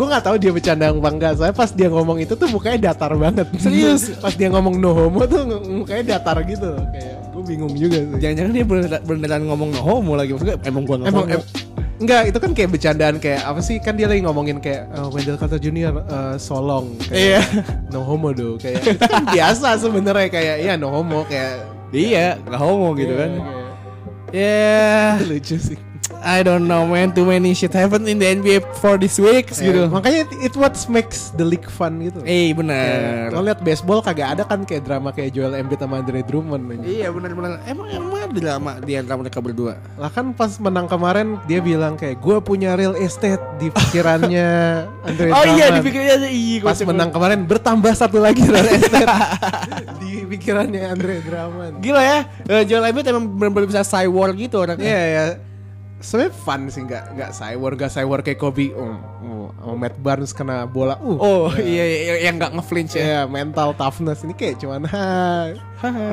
gue nggak tahu dia bercanda apa enggak. Soalnya pas dia ngomong itu tuh mukanya datar banget. Serius? pas dia ngomong no homo tuh mukanya datar gitu. Kayak gue bingung juga sih. Jangan-jangan dia beneran, beneran ngomong no homo lagi maksudnya emang gua nggak Emang homo. em- enggak itu kan kayak bercandaan kayak apa sih kan dia lagi ngomongin kayak uh, Wendell Carter Jr. uh, solong kayak Iya. no homo do kayak itu kan biasa sebenarnya kayak ya no homo kayak Iya, nggak homo gitu kan. Iya, kayak- Ya, lucu sih I don't know man, too many shit happen in the NBA for this weeks gitu. gitu makanya it what makes the league fun gitu Eh bener. Lo liat baseball kagak ada kan kayak drama kayak Joel Embiid sama Andre Drummond. Iya bener-bener. Emang emang ada drama di antara mereka berdua. Lah kan pas menang kemarin dia bilang kayak gue punya real estate di pikirannya Andre Oh Drummond. iya dipikirnya aja iya. Pas menang banget. kemarin bertambah satu lagi real estate di pikirannya Andre Drummond. Gila ya, eh, Joel Embiid emang bener-bener bisa cyborg gitu orangnya. Iya ya. Sebenarnya fun sih nggak nggak cyber nggak cyber kayak Kobe. Oh, oh, Matt Barnes kena bola. Uh, Oh iya, iya yang nggak ngeflinch ya. ya mental toughness ini kayak cuman ha,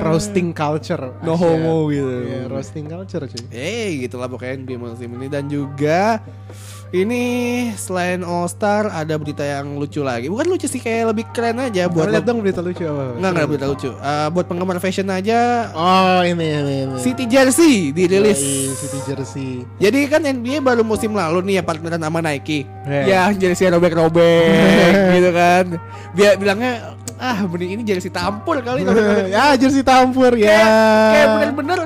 roasting culture. No homo gitu. Iya, roasting culture cuy. Eh gitulah pokoknya NBA musim ini dan juga ini selain All Star ada berita yang lucu lagi. Bukan lucu sih kayak lebih keren aja buat lihat dong berita lucu apa? Enggak enggak berita lucu. Eh, buat penggemar fashion aja Oh ini ini ini. City Jersey dirilis. Yoi, City Jersey. Jadi kan NBA baru musim lalu nih ya partneran sama Nike. Yeah. Ya jersey robek-robek gitu kan. Biar bilangnya ah bening ini jersey tampur kali ya jersey tampur ya. kayak kayak bener-bener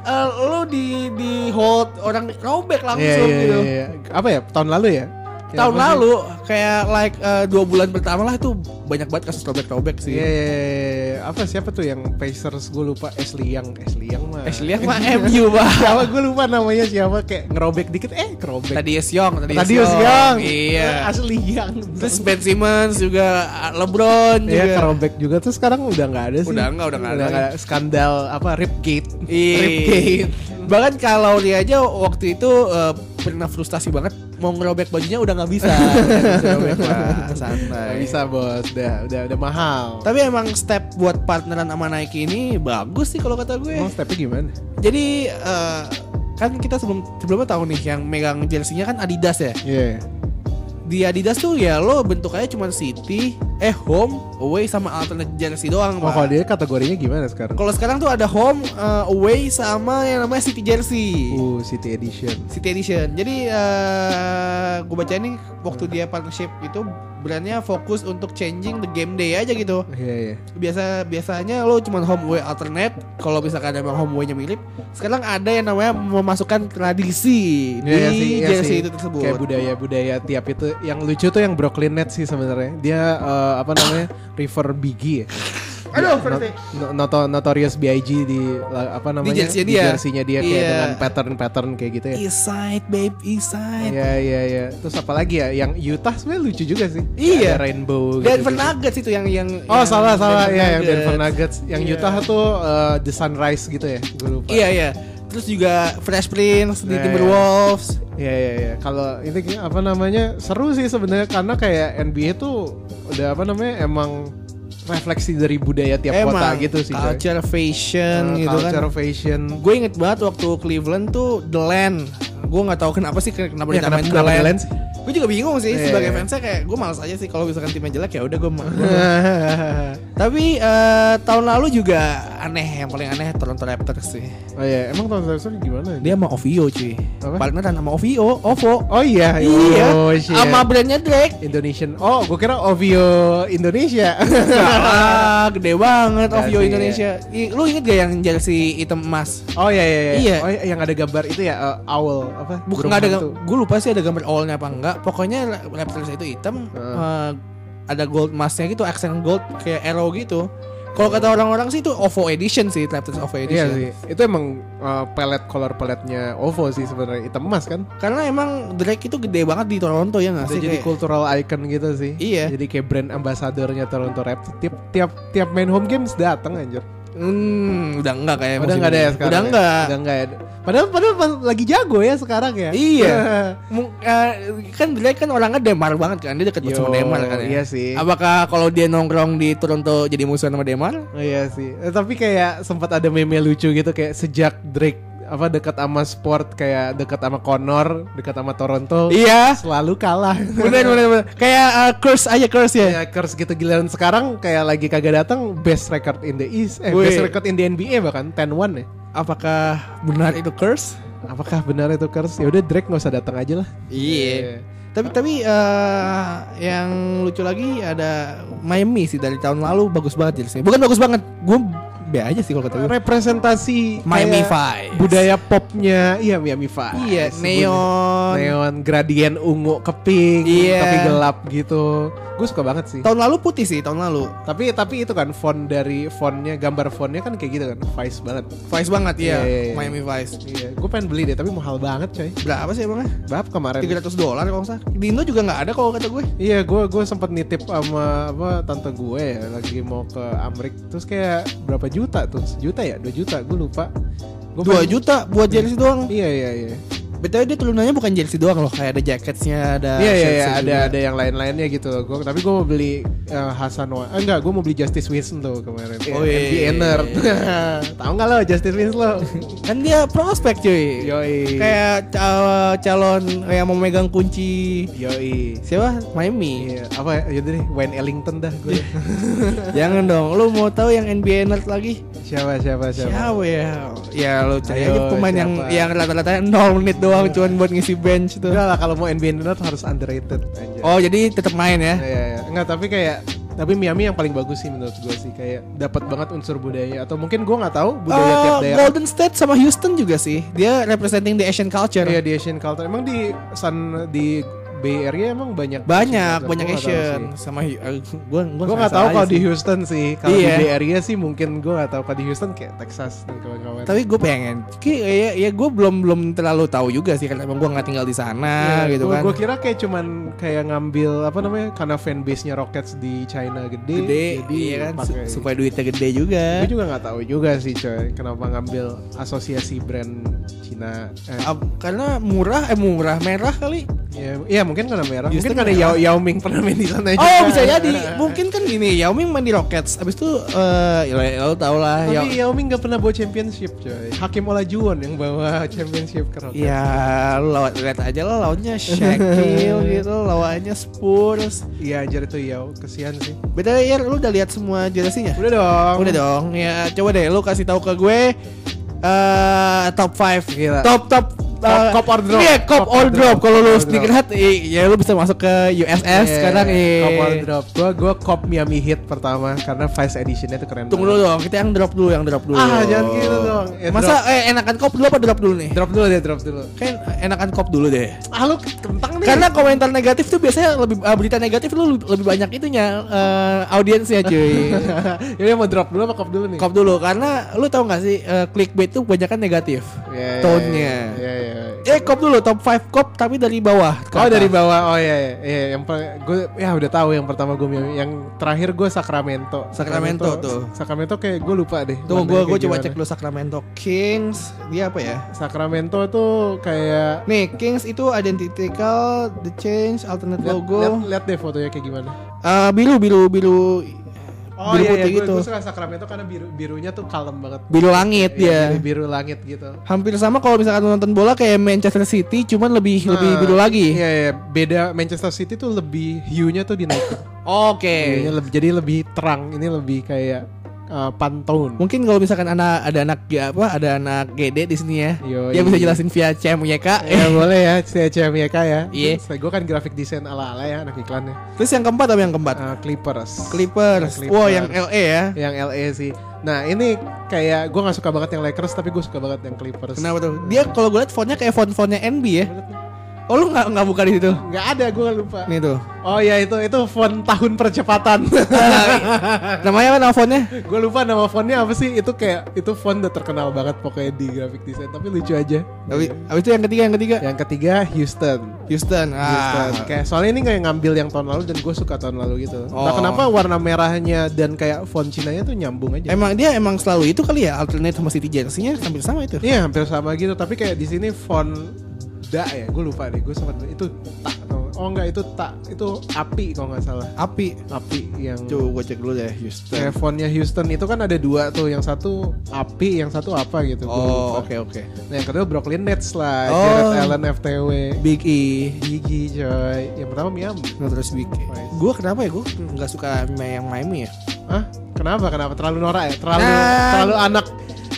eh, lo di di hold orang robek langsung iya, gitu. iya, iya. Apa ya? Tahun lalu ya? Ya, Tahun sih? lalu kayak like eh, dua bulan pertama lah tuh banyak banget kasus robek-robek Iya, sih. iya, iya, iya. apa siapa tuh yang Pacers gue lupa Ashley Young, Ashley Young mah. Ashley Young mah MU, Bang. siapa gue lupa namanya siapa kayak ngerobek dikit eh kerobek. Thaddeus Young, Thaddeus, Thaddeus Young. Iya. Ashley Young. Terus Ben Simmons juga LeBron juga. Iya kerobek juga tuh sekarang udah nggak ada sih. Udah nggak, udah nggak ada. Skandal apa Ripgate. Iya. Ripgate. Bahkan kalau dia aja waktu itu eh, pernah frustasi banget mau ngerobek bajunya udah nggak bisa. Lah, santai. Nggak bisa bos, udah udah udah mahal. Tapi emang step buat partneran sama Nike ini bagus sih kalau kata gue. Emang stepnya gimana? Jadi eh, kan kita sebelum sebelumnya tahu nih yang megang jersey-nya kan Adidas ya. Iya. Di Adidas tuh ya lo bentuknya cuma city, eh home, away sama alternate jersey doang. Oh kalau dia kategorinya gimana sekarang? Kalau sekarang tuh ada home, eh, away sama yang namanya city jersey. Uh, City Edition. City Edition. Jadi eh gue baca ini waktu dia partnership itu brandnya fokus untuk changing the game day aja gitu. Iya iya. Biasa biasanya lo cuma home away alternate. Kalau misalkan emang home away-nya mirip, sekarang ada yang namanya memasukkan tradisi Iya, di sih, iya jersey sih. itu tersebut. Kayak budaya-budaya tiap itu yang lucu tuh yang Brooklyn Nets sih sebenarnya. Dia eh, apa namanya? River Biggie ya. Aduh, versi. no- noto- Notorious B.I.G. di apa namanya? jersey dia. jersey-nya dia kayak Iya. dengan pattern-pattern kayak gitu ya. East side, babe, east side. Iya iya iya. Terus apa lagi ya? Yang Utah sebenarnya lucu juga sih. Iya. Ada rainbow. Denver gitu-gitu. Nuggets itu yang yang Oh yang salah salah Denver ya yang. Denver Nuggets. Yang Iya. Utah tuh eh, The Sunrise gitu ya. Gue lupa. Iya iya. Terus juga Fresh Prince di Iya, iya. Timberwolves. Iya iya iya. Kalau ini apa namanya seru sih sebenarnya karena kayak NBA tuh udah apa namanya emang refleksi dari budaya tiap kota gitu sih. coy. culture fashion Eh, gitu culture kan. fashion. Gue inget banget waktu Cleveland tuh The Land. Gue nggak tahu kenapa sih kenapa Ya, dinamain kenapa- The Land. The Land sih? Gue juga bingung sih Iya, sebagai iya. fansnya kayak gue malas aja sih kalau misalkan timnya jelek ya udah gue Tapi eh, tahun lalu juga aneh yang paling aneh Toronto Raptors sih. Oh iya, emang tahun lalu gimana? Dia sama OVO cuy. Apa? Partneran sama OVO, OVO. Oh iya, Iya, Oh, shit. sama brandnya Drake. Indonesian. Oh, gue kira Ovio Indonesia. Salah, gede banget Enggak OVO sih, Indonesia. I- Lu inget gak yang jersey hitam emas? oh iya iya iya. Iya. Oh iya, yang ada gambar itu ya uh, owl apa? Bukan ada, gue lupa sih ada gambar owlnya apa enggak. Pokoknya Raptors itu hitam, Heeh. eh, ada gold emasnya gitu, accent gold kayak arrow gitu. Kalau kata orang-orang sih itu OVO edition sih, Raptors OVO Iya edition. sih. Itu emang uh, pelet color peletnya OVO sih sebenarnya hitam emas kan. Karena emang Drake itu gede banget di Toronto ya nggak sih? jadi Kayak- cultural icon gitu sih. Iya. Jadi kayak brand ambassadornya Toronto Raptors. Tiap tiap tiap main home games datang anjir. Hmm, udah enggak kayak Udah musim nggak ada ya sekarang. Udah ya? enggak. Udah enggak ya. Padahal padahal lagi jago ya sekarang ya. Iya. Eh, kan Drake kan orangnya Demar banget kan, dia deket banget sama Demar kan ya. Iya sih. Apakah kalau dia nongkrong di Toronto jadi musuhan sama Demar? Oh, iya sih. Eh, tapi kayak sempat ada meme lucu gitu kayak sejak Drake apa dekat sama sport kayak dekat sama Connor, dekat sama Toronto, Iya. selalu kalah. bener bener bener. Kayak uh, curse aja curse ya. ya curse gitu giliran sekarang kayak lagi kagak datang best record in the East, eh Wih. best record in the NBA bahkan 10-1 ya. Apakah benar itu curse? Apakah benar itu curse? Ya udah Drake nggak usah datang aja lah. Iya. Tapi tapi eh, yang lucu lagi ada Miami sih dari tahun lalu bagus banget jersey. Bukan bagus banget, gue B aja sih kalau kata gue. Representasi Miami Vice. budaya popnya, iya Miami Vice. Iya, neon. neon gradien ungu ke pink Iya. tapi gelap gitu gue suka banget sih Tahun lalu putih sih tahun lalu. tapi tapi itu kan font dari fontnya gambar fontnya kan kayak gitu kan Vice banget Vice banget ya, Iya, iya, iya. Miami Vice. iya gue pengen beli deh tapi mahal banget coy Berapa sih emangnya? berapa kemarin 300 dolar kalau nggak salah. Di Indo juga nggak ada kalau kata gue. iya gue gue sempat nitip sama apa tante gue ya lagi mau ke Amrik terus kayak berapa juta tuh sejuta ya dua juta gue lupa Gua 2 pengen- juta buat jersey doang. iya iya iya BTW dia turunannya bukan jersey doang loh, kayak ada jacketsnya, ada Iya iya iya ada juga. ada yang lain-lainnya gitu loh. Gua tapi gue mau beli eh, Hasan Wa. Eh, enggak, gue mau beli Justice Winston tuh kemarin. Oh, iya, NBA iya, nerd. Tahu nggak lo Justice Winston lo? Kan dia prospek cuy. Yoi. Kayak ca- calon yang mau megang kunci Yoi. siapa? Miami. Iya, apa ya deh Wayne Ellington dah gue. Jangan dong, lu mau tahu yang NBA nerd lagi? siapa siapa siapa? Siapa ya? Ya lu cari aja pemain yang siapa? yang rata-rata 0 menit doang cuman buat ngisi bench tuh. Enggak lah kalau mau NBA nerd harus underrated aja. Oh, jadi tetap main ya. Iya, iya. Enggak, tapi kayak tapi Miami yang paling bagus sih menurut gue sih kayak dapat banget unsur budaya atau mungkin gue nggak tahu budaya Eh, tiap daerah. Golden State sama Houston juga sih. Dia representing the Asian culture. Iya di Asian culture. Emang di San di Bay Area emang banyak Banyak, banyak Gua Asian sama uh, gua gua Gue nggak tahu kalau di Houston sih. Kalau Iya. di Bay Area sih mungkin gue nggak tahu. Kalau di Houston kayak Texas dan kawan-kawan. Tapi gue pengen, kayak ya, ya gue belum belum terlalu tahu juga sih karena emang gue nggak tinggal di sana gitu kan. Gue kira kayak cuman kayak ngambil apa namanya karena fanbase-nya Rockets di China gede. gede, jadi iya kan, su- supaya duitnya gede juga. Gue juga nggak tahu juga sih coy. Kenapa ngambil asosiasi brand Cina? Eh, karena murah, eh murah merah kali. Ya, ya mungkin karena merah. Mungkin karena. Yao, Yao Ming pernah main di sana juga. Oh bisa jadi, mungkin kan gini, Yao Ming main di Rockets, abis itu, eh ya lo tau lah, Yao, Tapi Yao Ming gak pernah bawa championship coy Hakim Olajuwon yang bawa championship ke Rockets ya lu lawan lihat aja lah lawannya Shaquille gitu, lawannya Spurs. Iya anjir itu Yao Kesian sih Beda ya, lu udah lihat semua jersey-nya? Udah dong Udah dong, ya coba deh lu kasih tahu ke gue eh top 5 Gila. Top top Cop- cop or drop. Iya, cop, Cop or drop. drop. Kalau lu sneakerhead ya lu bisa masuk ke USS Iya, sekarang eh. Cop or drop Gue gue cop Miami Heat pertama Karena Vice Editionnya tuh keren Tunggu dulu dong, kita yang drop dulu, yang drop dulu. Ah, jangan gitu dong. Ya, Masa eh enakan cop dulu apa drop dulu nih? Drop dulu deh drop dulu Kan enakan cop dulu deh. Ah lu kentang nih Karena komentar negatif tuh biasanya lebih eh, berita negatif lu lebih banyak itunya eh, audiensnya cuy. Yaudah mau drop dulu apa cop dulu nih Cop dulu karena lu tahu nggak sih eh, clickbait tuh kebanyakan negatif. Iya, iya, Tone-nya. Iya iya Eh cop dulu top 5 cop tapi dari bawah. Oh atas. dari bawah, oh iya iya, iya yang gue ya udah tahu yang pertama gue yang terakhir gue Sacramento. Sacramento tuh. Sacramento kayak gue lupa deh. Tuh gua kayak coba gimana. cek dulu Sacramento Kings. Dia apa ya? Sacramento tuh kayak Nih Kings itu identical, the change, alternate lihat, logo. lihat, lihat deh fotonya kayak gimana. Eh, biru biru biru Oh biru iya, putih iya gitu. gue suka Sacramento karena biru birunya tuh kalem banget. Biru langit dia. biru, biru langit gitu. Hampir sama kalau misalkan nonton bola kayak Manchester City, cuman lebih lebih Nah, biru lagi. Iya, iya, beda Manchester City tuh lebih hue-nya tuh dinaikin. Oke. Lebih jadi lebih terang. Ini lebih kayak uh, pantone. Mungkin kalau misalkan anak ada anak ya apa ada anak GD di sini ya, Yoi. dia bisa jelasin via CMYK. Ya boleh ya, CCMYK ya. Iya. Gue kan grafik desain ala-ala ya anak iklannya. Terus yang keempat apa yang keempat? Uh, Clippers. Clippers. Clippers. Wow, yang LA ya. Yang LA sih. Nah ini kayak gue nggak suka banget yang Lakers tapi gue suka banget yang Clippers. Kenapa tuh? Dia kalau gue liat fontnya kayak font-fontnya NB ya. Oh lu nggak nggak buka di situ? Nggak ada, gue lupa. Nih tuh. Oh ya itu itu font tahun percepatan. Namanya apa nama fontnya? gue lupa nama fontnya apa sih? Itu kayak itu font udah terkenal banget pokoknya di graphic design. Tapi lucu aja. Abis, abis itu yang ketiga yang ketiga Yang ketiga Houston. Houston. Houston. Ah. Kayak soalnya ini kayak ngambil yang tahun lalu dan gue suka tahun lalu gitu. Entah Oh. kenapa warna merahnya dan kayak font Cinanya tuh nyambung aja. Emang dia emang selalu itu kali ya alternate sama City jersey-nya hampir sama itu. Iya hampir sama gitu. Tapi kayak di sini font da ya. Gue lupa deh. Gue sempat itu tak. Oh enggak itu tak. Itu api kalau nggak salah. Api. Api yang Coba gue cek dulu deh Houston. Kayak fontnya Houston itu kan ada dua tuh, yang satu api, yang satu apa gitu. gua Oh, oke oke. Nah yang kedua Brooklyn Nets lah, Oh. Jared Allen FTW, Big E. Gigi coy. Yang pertama Miami. Nah, terus Big E. Nice. Gue kenapa ya? Gue nggak suka yang Miami ya. Hah? Kenapa? Kenapa? Terlalu norak ya? Terlalu Nah. terlalu anak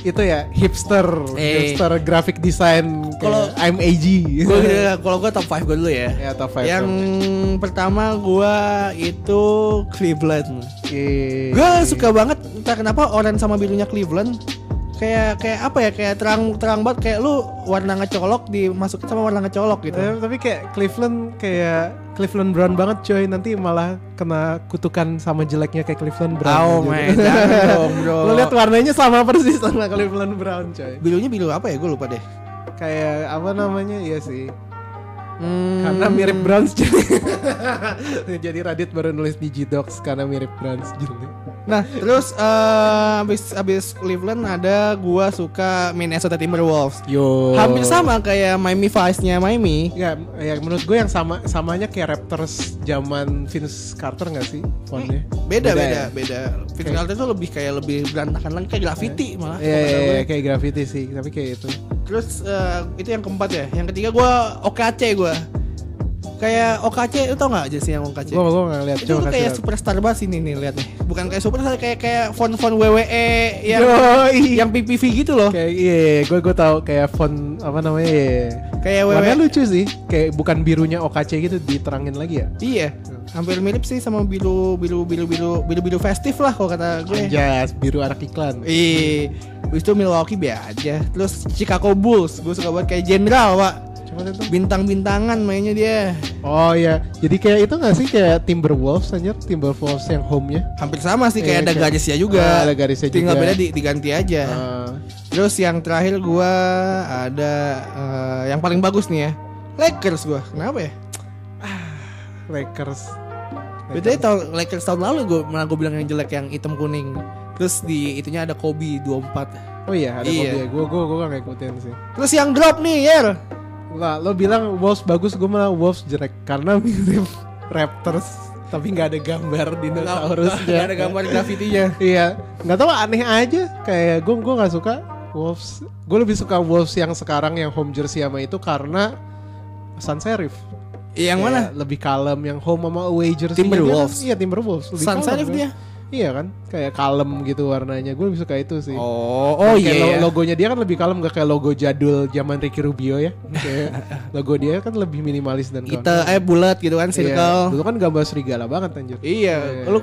itu ya hipster, Eh. hipster graphic design. Kalau- I'm AG. Gue kalau gue top 5 gue dulu ya. ya top five Yang dong. pertama gue itu Cleveland. Gue suka banget entah kenapa orange sama birunya Cleveland kayak kayak apa ya kayak terang terang banget kayak lu warna ngecolok dimasukin sama warna ngecolok gitu. Eh, tapi kayak Cleveland kayak Cleveland Brown banget coy nanti malah kena kutukan sama jeleknya kayak Cleveland Brown Oh aja. my god, dong, bro. Lo lihat warnanya sama persis sama Cleveland Brown coy birunya biru apa ya? Gue lupa deh. kayak apa namanya iya sih Hmm, karena mirip Browns jadi jadi Radit baru nulis di G-Docs karena mirip Browns jadi Nah, terus eh, abis abis Cleveland ada gua suka Minnesota Timberwolves. yo Hampir sama kayak Miami Vice-nya Miami. ya, ya menurut gue yang sama samanya kayak Raptors zaman Vince Carter nggak sih fontnya Beda beda ya? beda. Vince Carter tuh lebih kayak lebih berantakan lagi kayak graffiti malah. Iya, kata gue. iya, kayak graffiti sih, tapi kayak itu. Terus eh, itu yang keempat ya. Yang ketiga gua OKC gua. Kayak OKC, lu tau gak aja sih yang OKC? Gue gue nggak lihat itu tuh kayak superstar banget ini nih lihat nih. Bukan kayak superstar kayak kayak font-font WWE yang Yoi. yang PPV gitu loh. kayak iya gue gue tahu kayak font apa namanya iya. Kayak warnanya WWE. lucu sih kayak bukan birunya OKC gitu diterangin lagi ya Iya. Hampir mirip sih sama biru biru biru biru biru biru festif lah kalau kata gue. Anjas biru anak iklan Ih, Habis itu Milwaukee biasa aja. Terus Chicago Bulls, gue suka banget kayak jenderal, Pak. Coba itu Bintang-bintangan mainnya dia. oh ya jadi kayak itu nggak sih kayak Timberwolves anjir Timberwolves yang home nya Hampir sama sih kayak Iya, ada kayak- garisnya juga. Ah, ada garisnya Tinggal juga. beda di- diganti aja. Ah, Terus yang terakhir gua ada eh, yang paling bagus nih ya. Lakers gua. Kenapa ya? Lakers Bedanya tahun Lakers tahun lalu gue malah gue bilang yang jelek yang hitam kuning. Terus di itunya ada Kobe 24. oh iya ada Iya. Kobe gue gue gue gak ngikutin sih Terus yang drop nih, Yer. Lah lo bilang Wolves bagus gue malah Wolves jelek karena mirip Raptors tapi nggak ada gambar dinosaurusnya Gak ada gambar graffitinya. Iya, nggak tahu aneh aja. Kayak gue gue nggak suka Wolves. Gue lebih suka Wolves yang sekarang yang home jersey sama itu karena Sans Serif. Yang mana? Kayak Lebih kalem yang home sama away jersey. Timberwolves. Iya Timberwolves. Lebih Sans serif kan. Iya kan, kayak kalem gitu warnanya. Gue lebih suka itu sih. Oh, oh iya. lo- iya. logonya dia kan lebih kalem gak kayak logo jadul zaman Ricky Rubio ya. Kayak logo dia kan lebih minimalis dan Kita eh bulat gitu kan Iya, circle. Dulu kan gambar serigala banget anjir. Iya, Iya. lu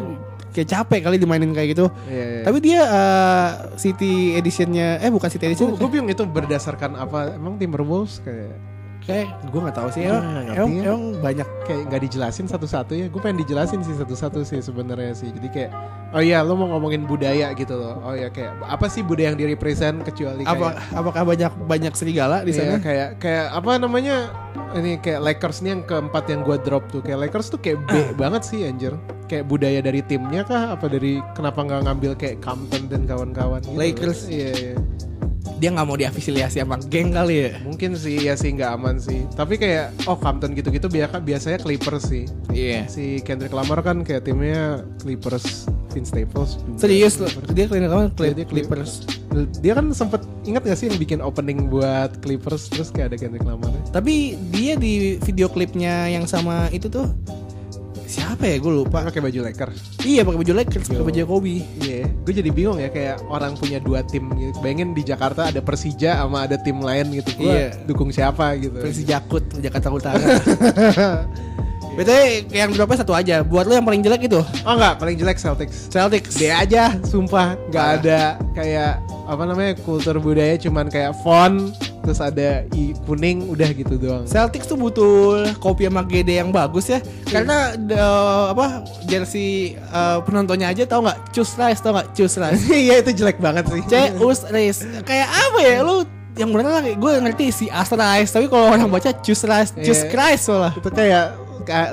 kayak capek kali dimainin kayak gitu. Iya, iya. Tapi dia eh, City Editionnya, eh bukan City Edition, gue bingung itu berdasarkan apa? Emang Timberwolves kayak kayak gue nggak tahu sih. Emang, ngerti emang, ya. emang banyak. kayak nggak dijelasin satu-satu ya gue pengen dijelasin sih satu-satu sih sebenarnya sih jadi kayak oh iya lo mau ngomongin budaya gitu loh oh iya kayak apa sih budaya yang direpresent kecuali kayak Apa, apakah banyak banyak serigala di Iya, sana? kayak kayak apa namanya ini kayak Lakers nih yang keempat yang gue drop tuh kayak Lakers tuh kayak B banget sih anjir kayak budaya dari timnya kah apa dari kenapa nggak ngambil kayak Compton dan kawan-kawan gitu Lakers. iya iya Dia nggak mau diafiliasi sama geng kali ya. mungkin sih ya sih nggak aman sih tapi kayak oh Compton gitu-gitu biasa biasanya Clippers sih Iya. si Kendrick Lamar kan kayak timnya Clippers Vince Staples. juga. Serius loh, dia cleaner apa? Iya, dia Clippers. Dia kan sempet ingat gak sih yang bikin opening buat Clippers terus kayak ada Kendrick Lamar. Tapi dia di video klipnya yang sama itu tuh siapa ya? Gue lupa. Pakai baju Lakers. Iya pakai baju Lakers, pakai baju Kobe. Iya, gue jadi bingung ya kayak orang punya dua tim gitu. Bayangin di Jakarta ada Persija sama ada tim lain gitu. Gue Iya. dukung siapa gitu. Versi Jakut Jakarta Utara. BTW yang berapa satu aja. Buat lo yang paling jelek itu Oh enggak, paling jelek Celtics. Celtics. D aja, sumpah. Nggak Parah. ada kayak apa namanya kultur budaya cuman kayak font terus ada i kuning udah gitu doang. Celtics tuh butuh kopi sama GD yang bagus ya. Karena the- apa jersey uh, penontonnya aja tau nggak? Choose rice tau nggak? Choose rice. Iya itu jelek banget sih. C us rice. Kayak apa ya lu? Yang bener lah gue ngerti si As rice tapi kalau orang baca choose rice, choose Iya. rice malah. itu kayak, kayak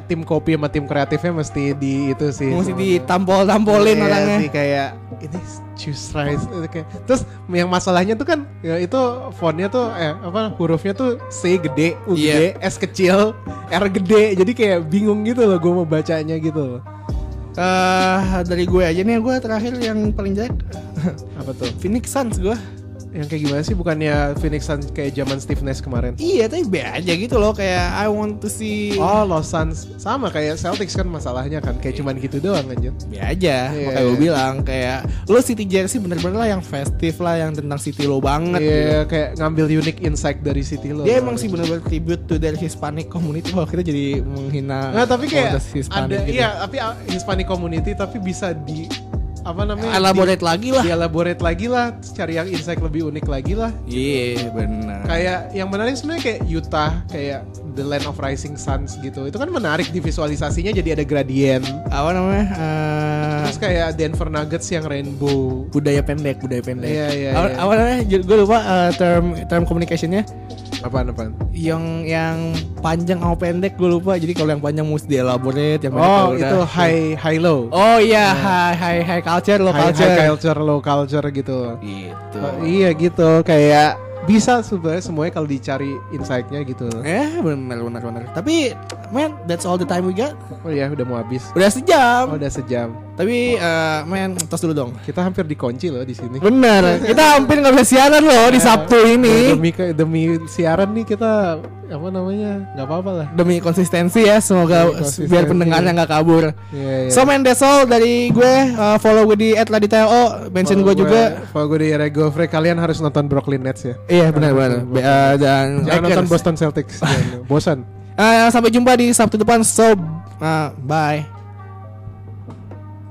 tim kopi sama tim kreatifnya mesti di itu sih. Mesti ditampol-tampolin Iya orangnya. sih kayak ini choose rice itu kayak terus yang masalahnya tuh kan ya itu fontnya tuh eh apa hurufnya tuh C gede U Iya. gede S kecil R gede jadi kayak bingung gitu loh gue mau bacanya gitu loh Eh, dari gue aja nih gue terakhir yang paling jelek apa tuh Phoenix Suns gue. Yang kayak gimana sih? Bukannya Phoenix Suns kayak zaman Steve Nash kemarin? Iya tapi B aja gitu loh. Kayak I want to see Oh Los Suns. Sama kayak Celtics kan masalahnya kan. Kayak cuman gitu doang aja B aja. Iya. makanya gue bilang kayak lo City Jersey bener-bener lah yang festif lah yang tentang City lo banget Iya gitu. kayak ngambil unique insight dari City lo. Dia emang sih bener-bener tribute to their Hispanic community. Wah kita jadi menghina Nah tapi kayak ada gitu. iya tapi uh, Hispanic community tapi bisa di apa namanya? Elaborate lagi lah. Di, elaborate lagi lah cari yang insight lebih unik lagi lah. Iya benar. Kayak yang menarik sebenarnya kayak Utah kayak The Land of Rising Suns gitu. Itu kan menarik di visualisasinya jadi ada gradien Apa namanya? Eh, terus kayak Denver Nuggets yang rainbow. Budaya pendek Budaya pendek. Iya, iya, apa, iya. apa namanya? Gue lupa eh, term term communicationnya apaan apaan? Yang yang panjang sama pendek gue lupa. Jadi kalau yang panjang mesti dielaborate yang pendek oh ya udah. itu high high low. Oh iya high high high culture low high, culture high culture. low culture gitu. Gitu. Oh, iya gitu. Kayak bisa sebenarnya semuanya kalau dicari insight-nya gitu. Eh benar benar benar tapi man that's all the time we got. Oh iya udah mau habis. Udah sejam. Oh, udah sejam tapi eh man tos dulu dong. Kita hampir dikunci loh di sini. Bener kita hampir nggak bisa siaran loh di Sabtu ini. Demi demi siaran nih kita apa namanya nggak apa-apa lah. Demi konsistensi ya semoga Demi konsistensi. biar pendengarnya nggak kabur. Iya, iya. so that's all dari gue. Eh, follow gue di @laditao mention gue juga. Kalau gue di Rego Frey kalian harus nonton Brooklyn Nets ya. iya benar benar. Be- eh, dan Jangan nonton. Boston Celtics. Bosan. Eh, sampai jumpa di Sabtu depan. So eh, bye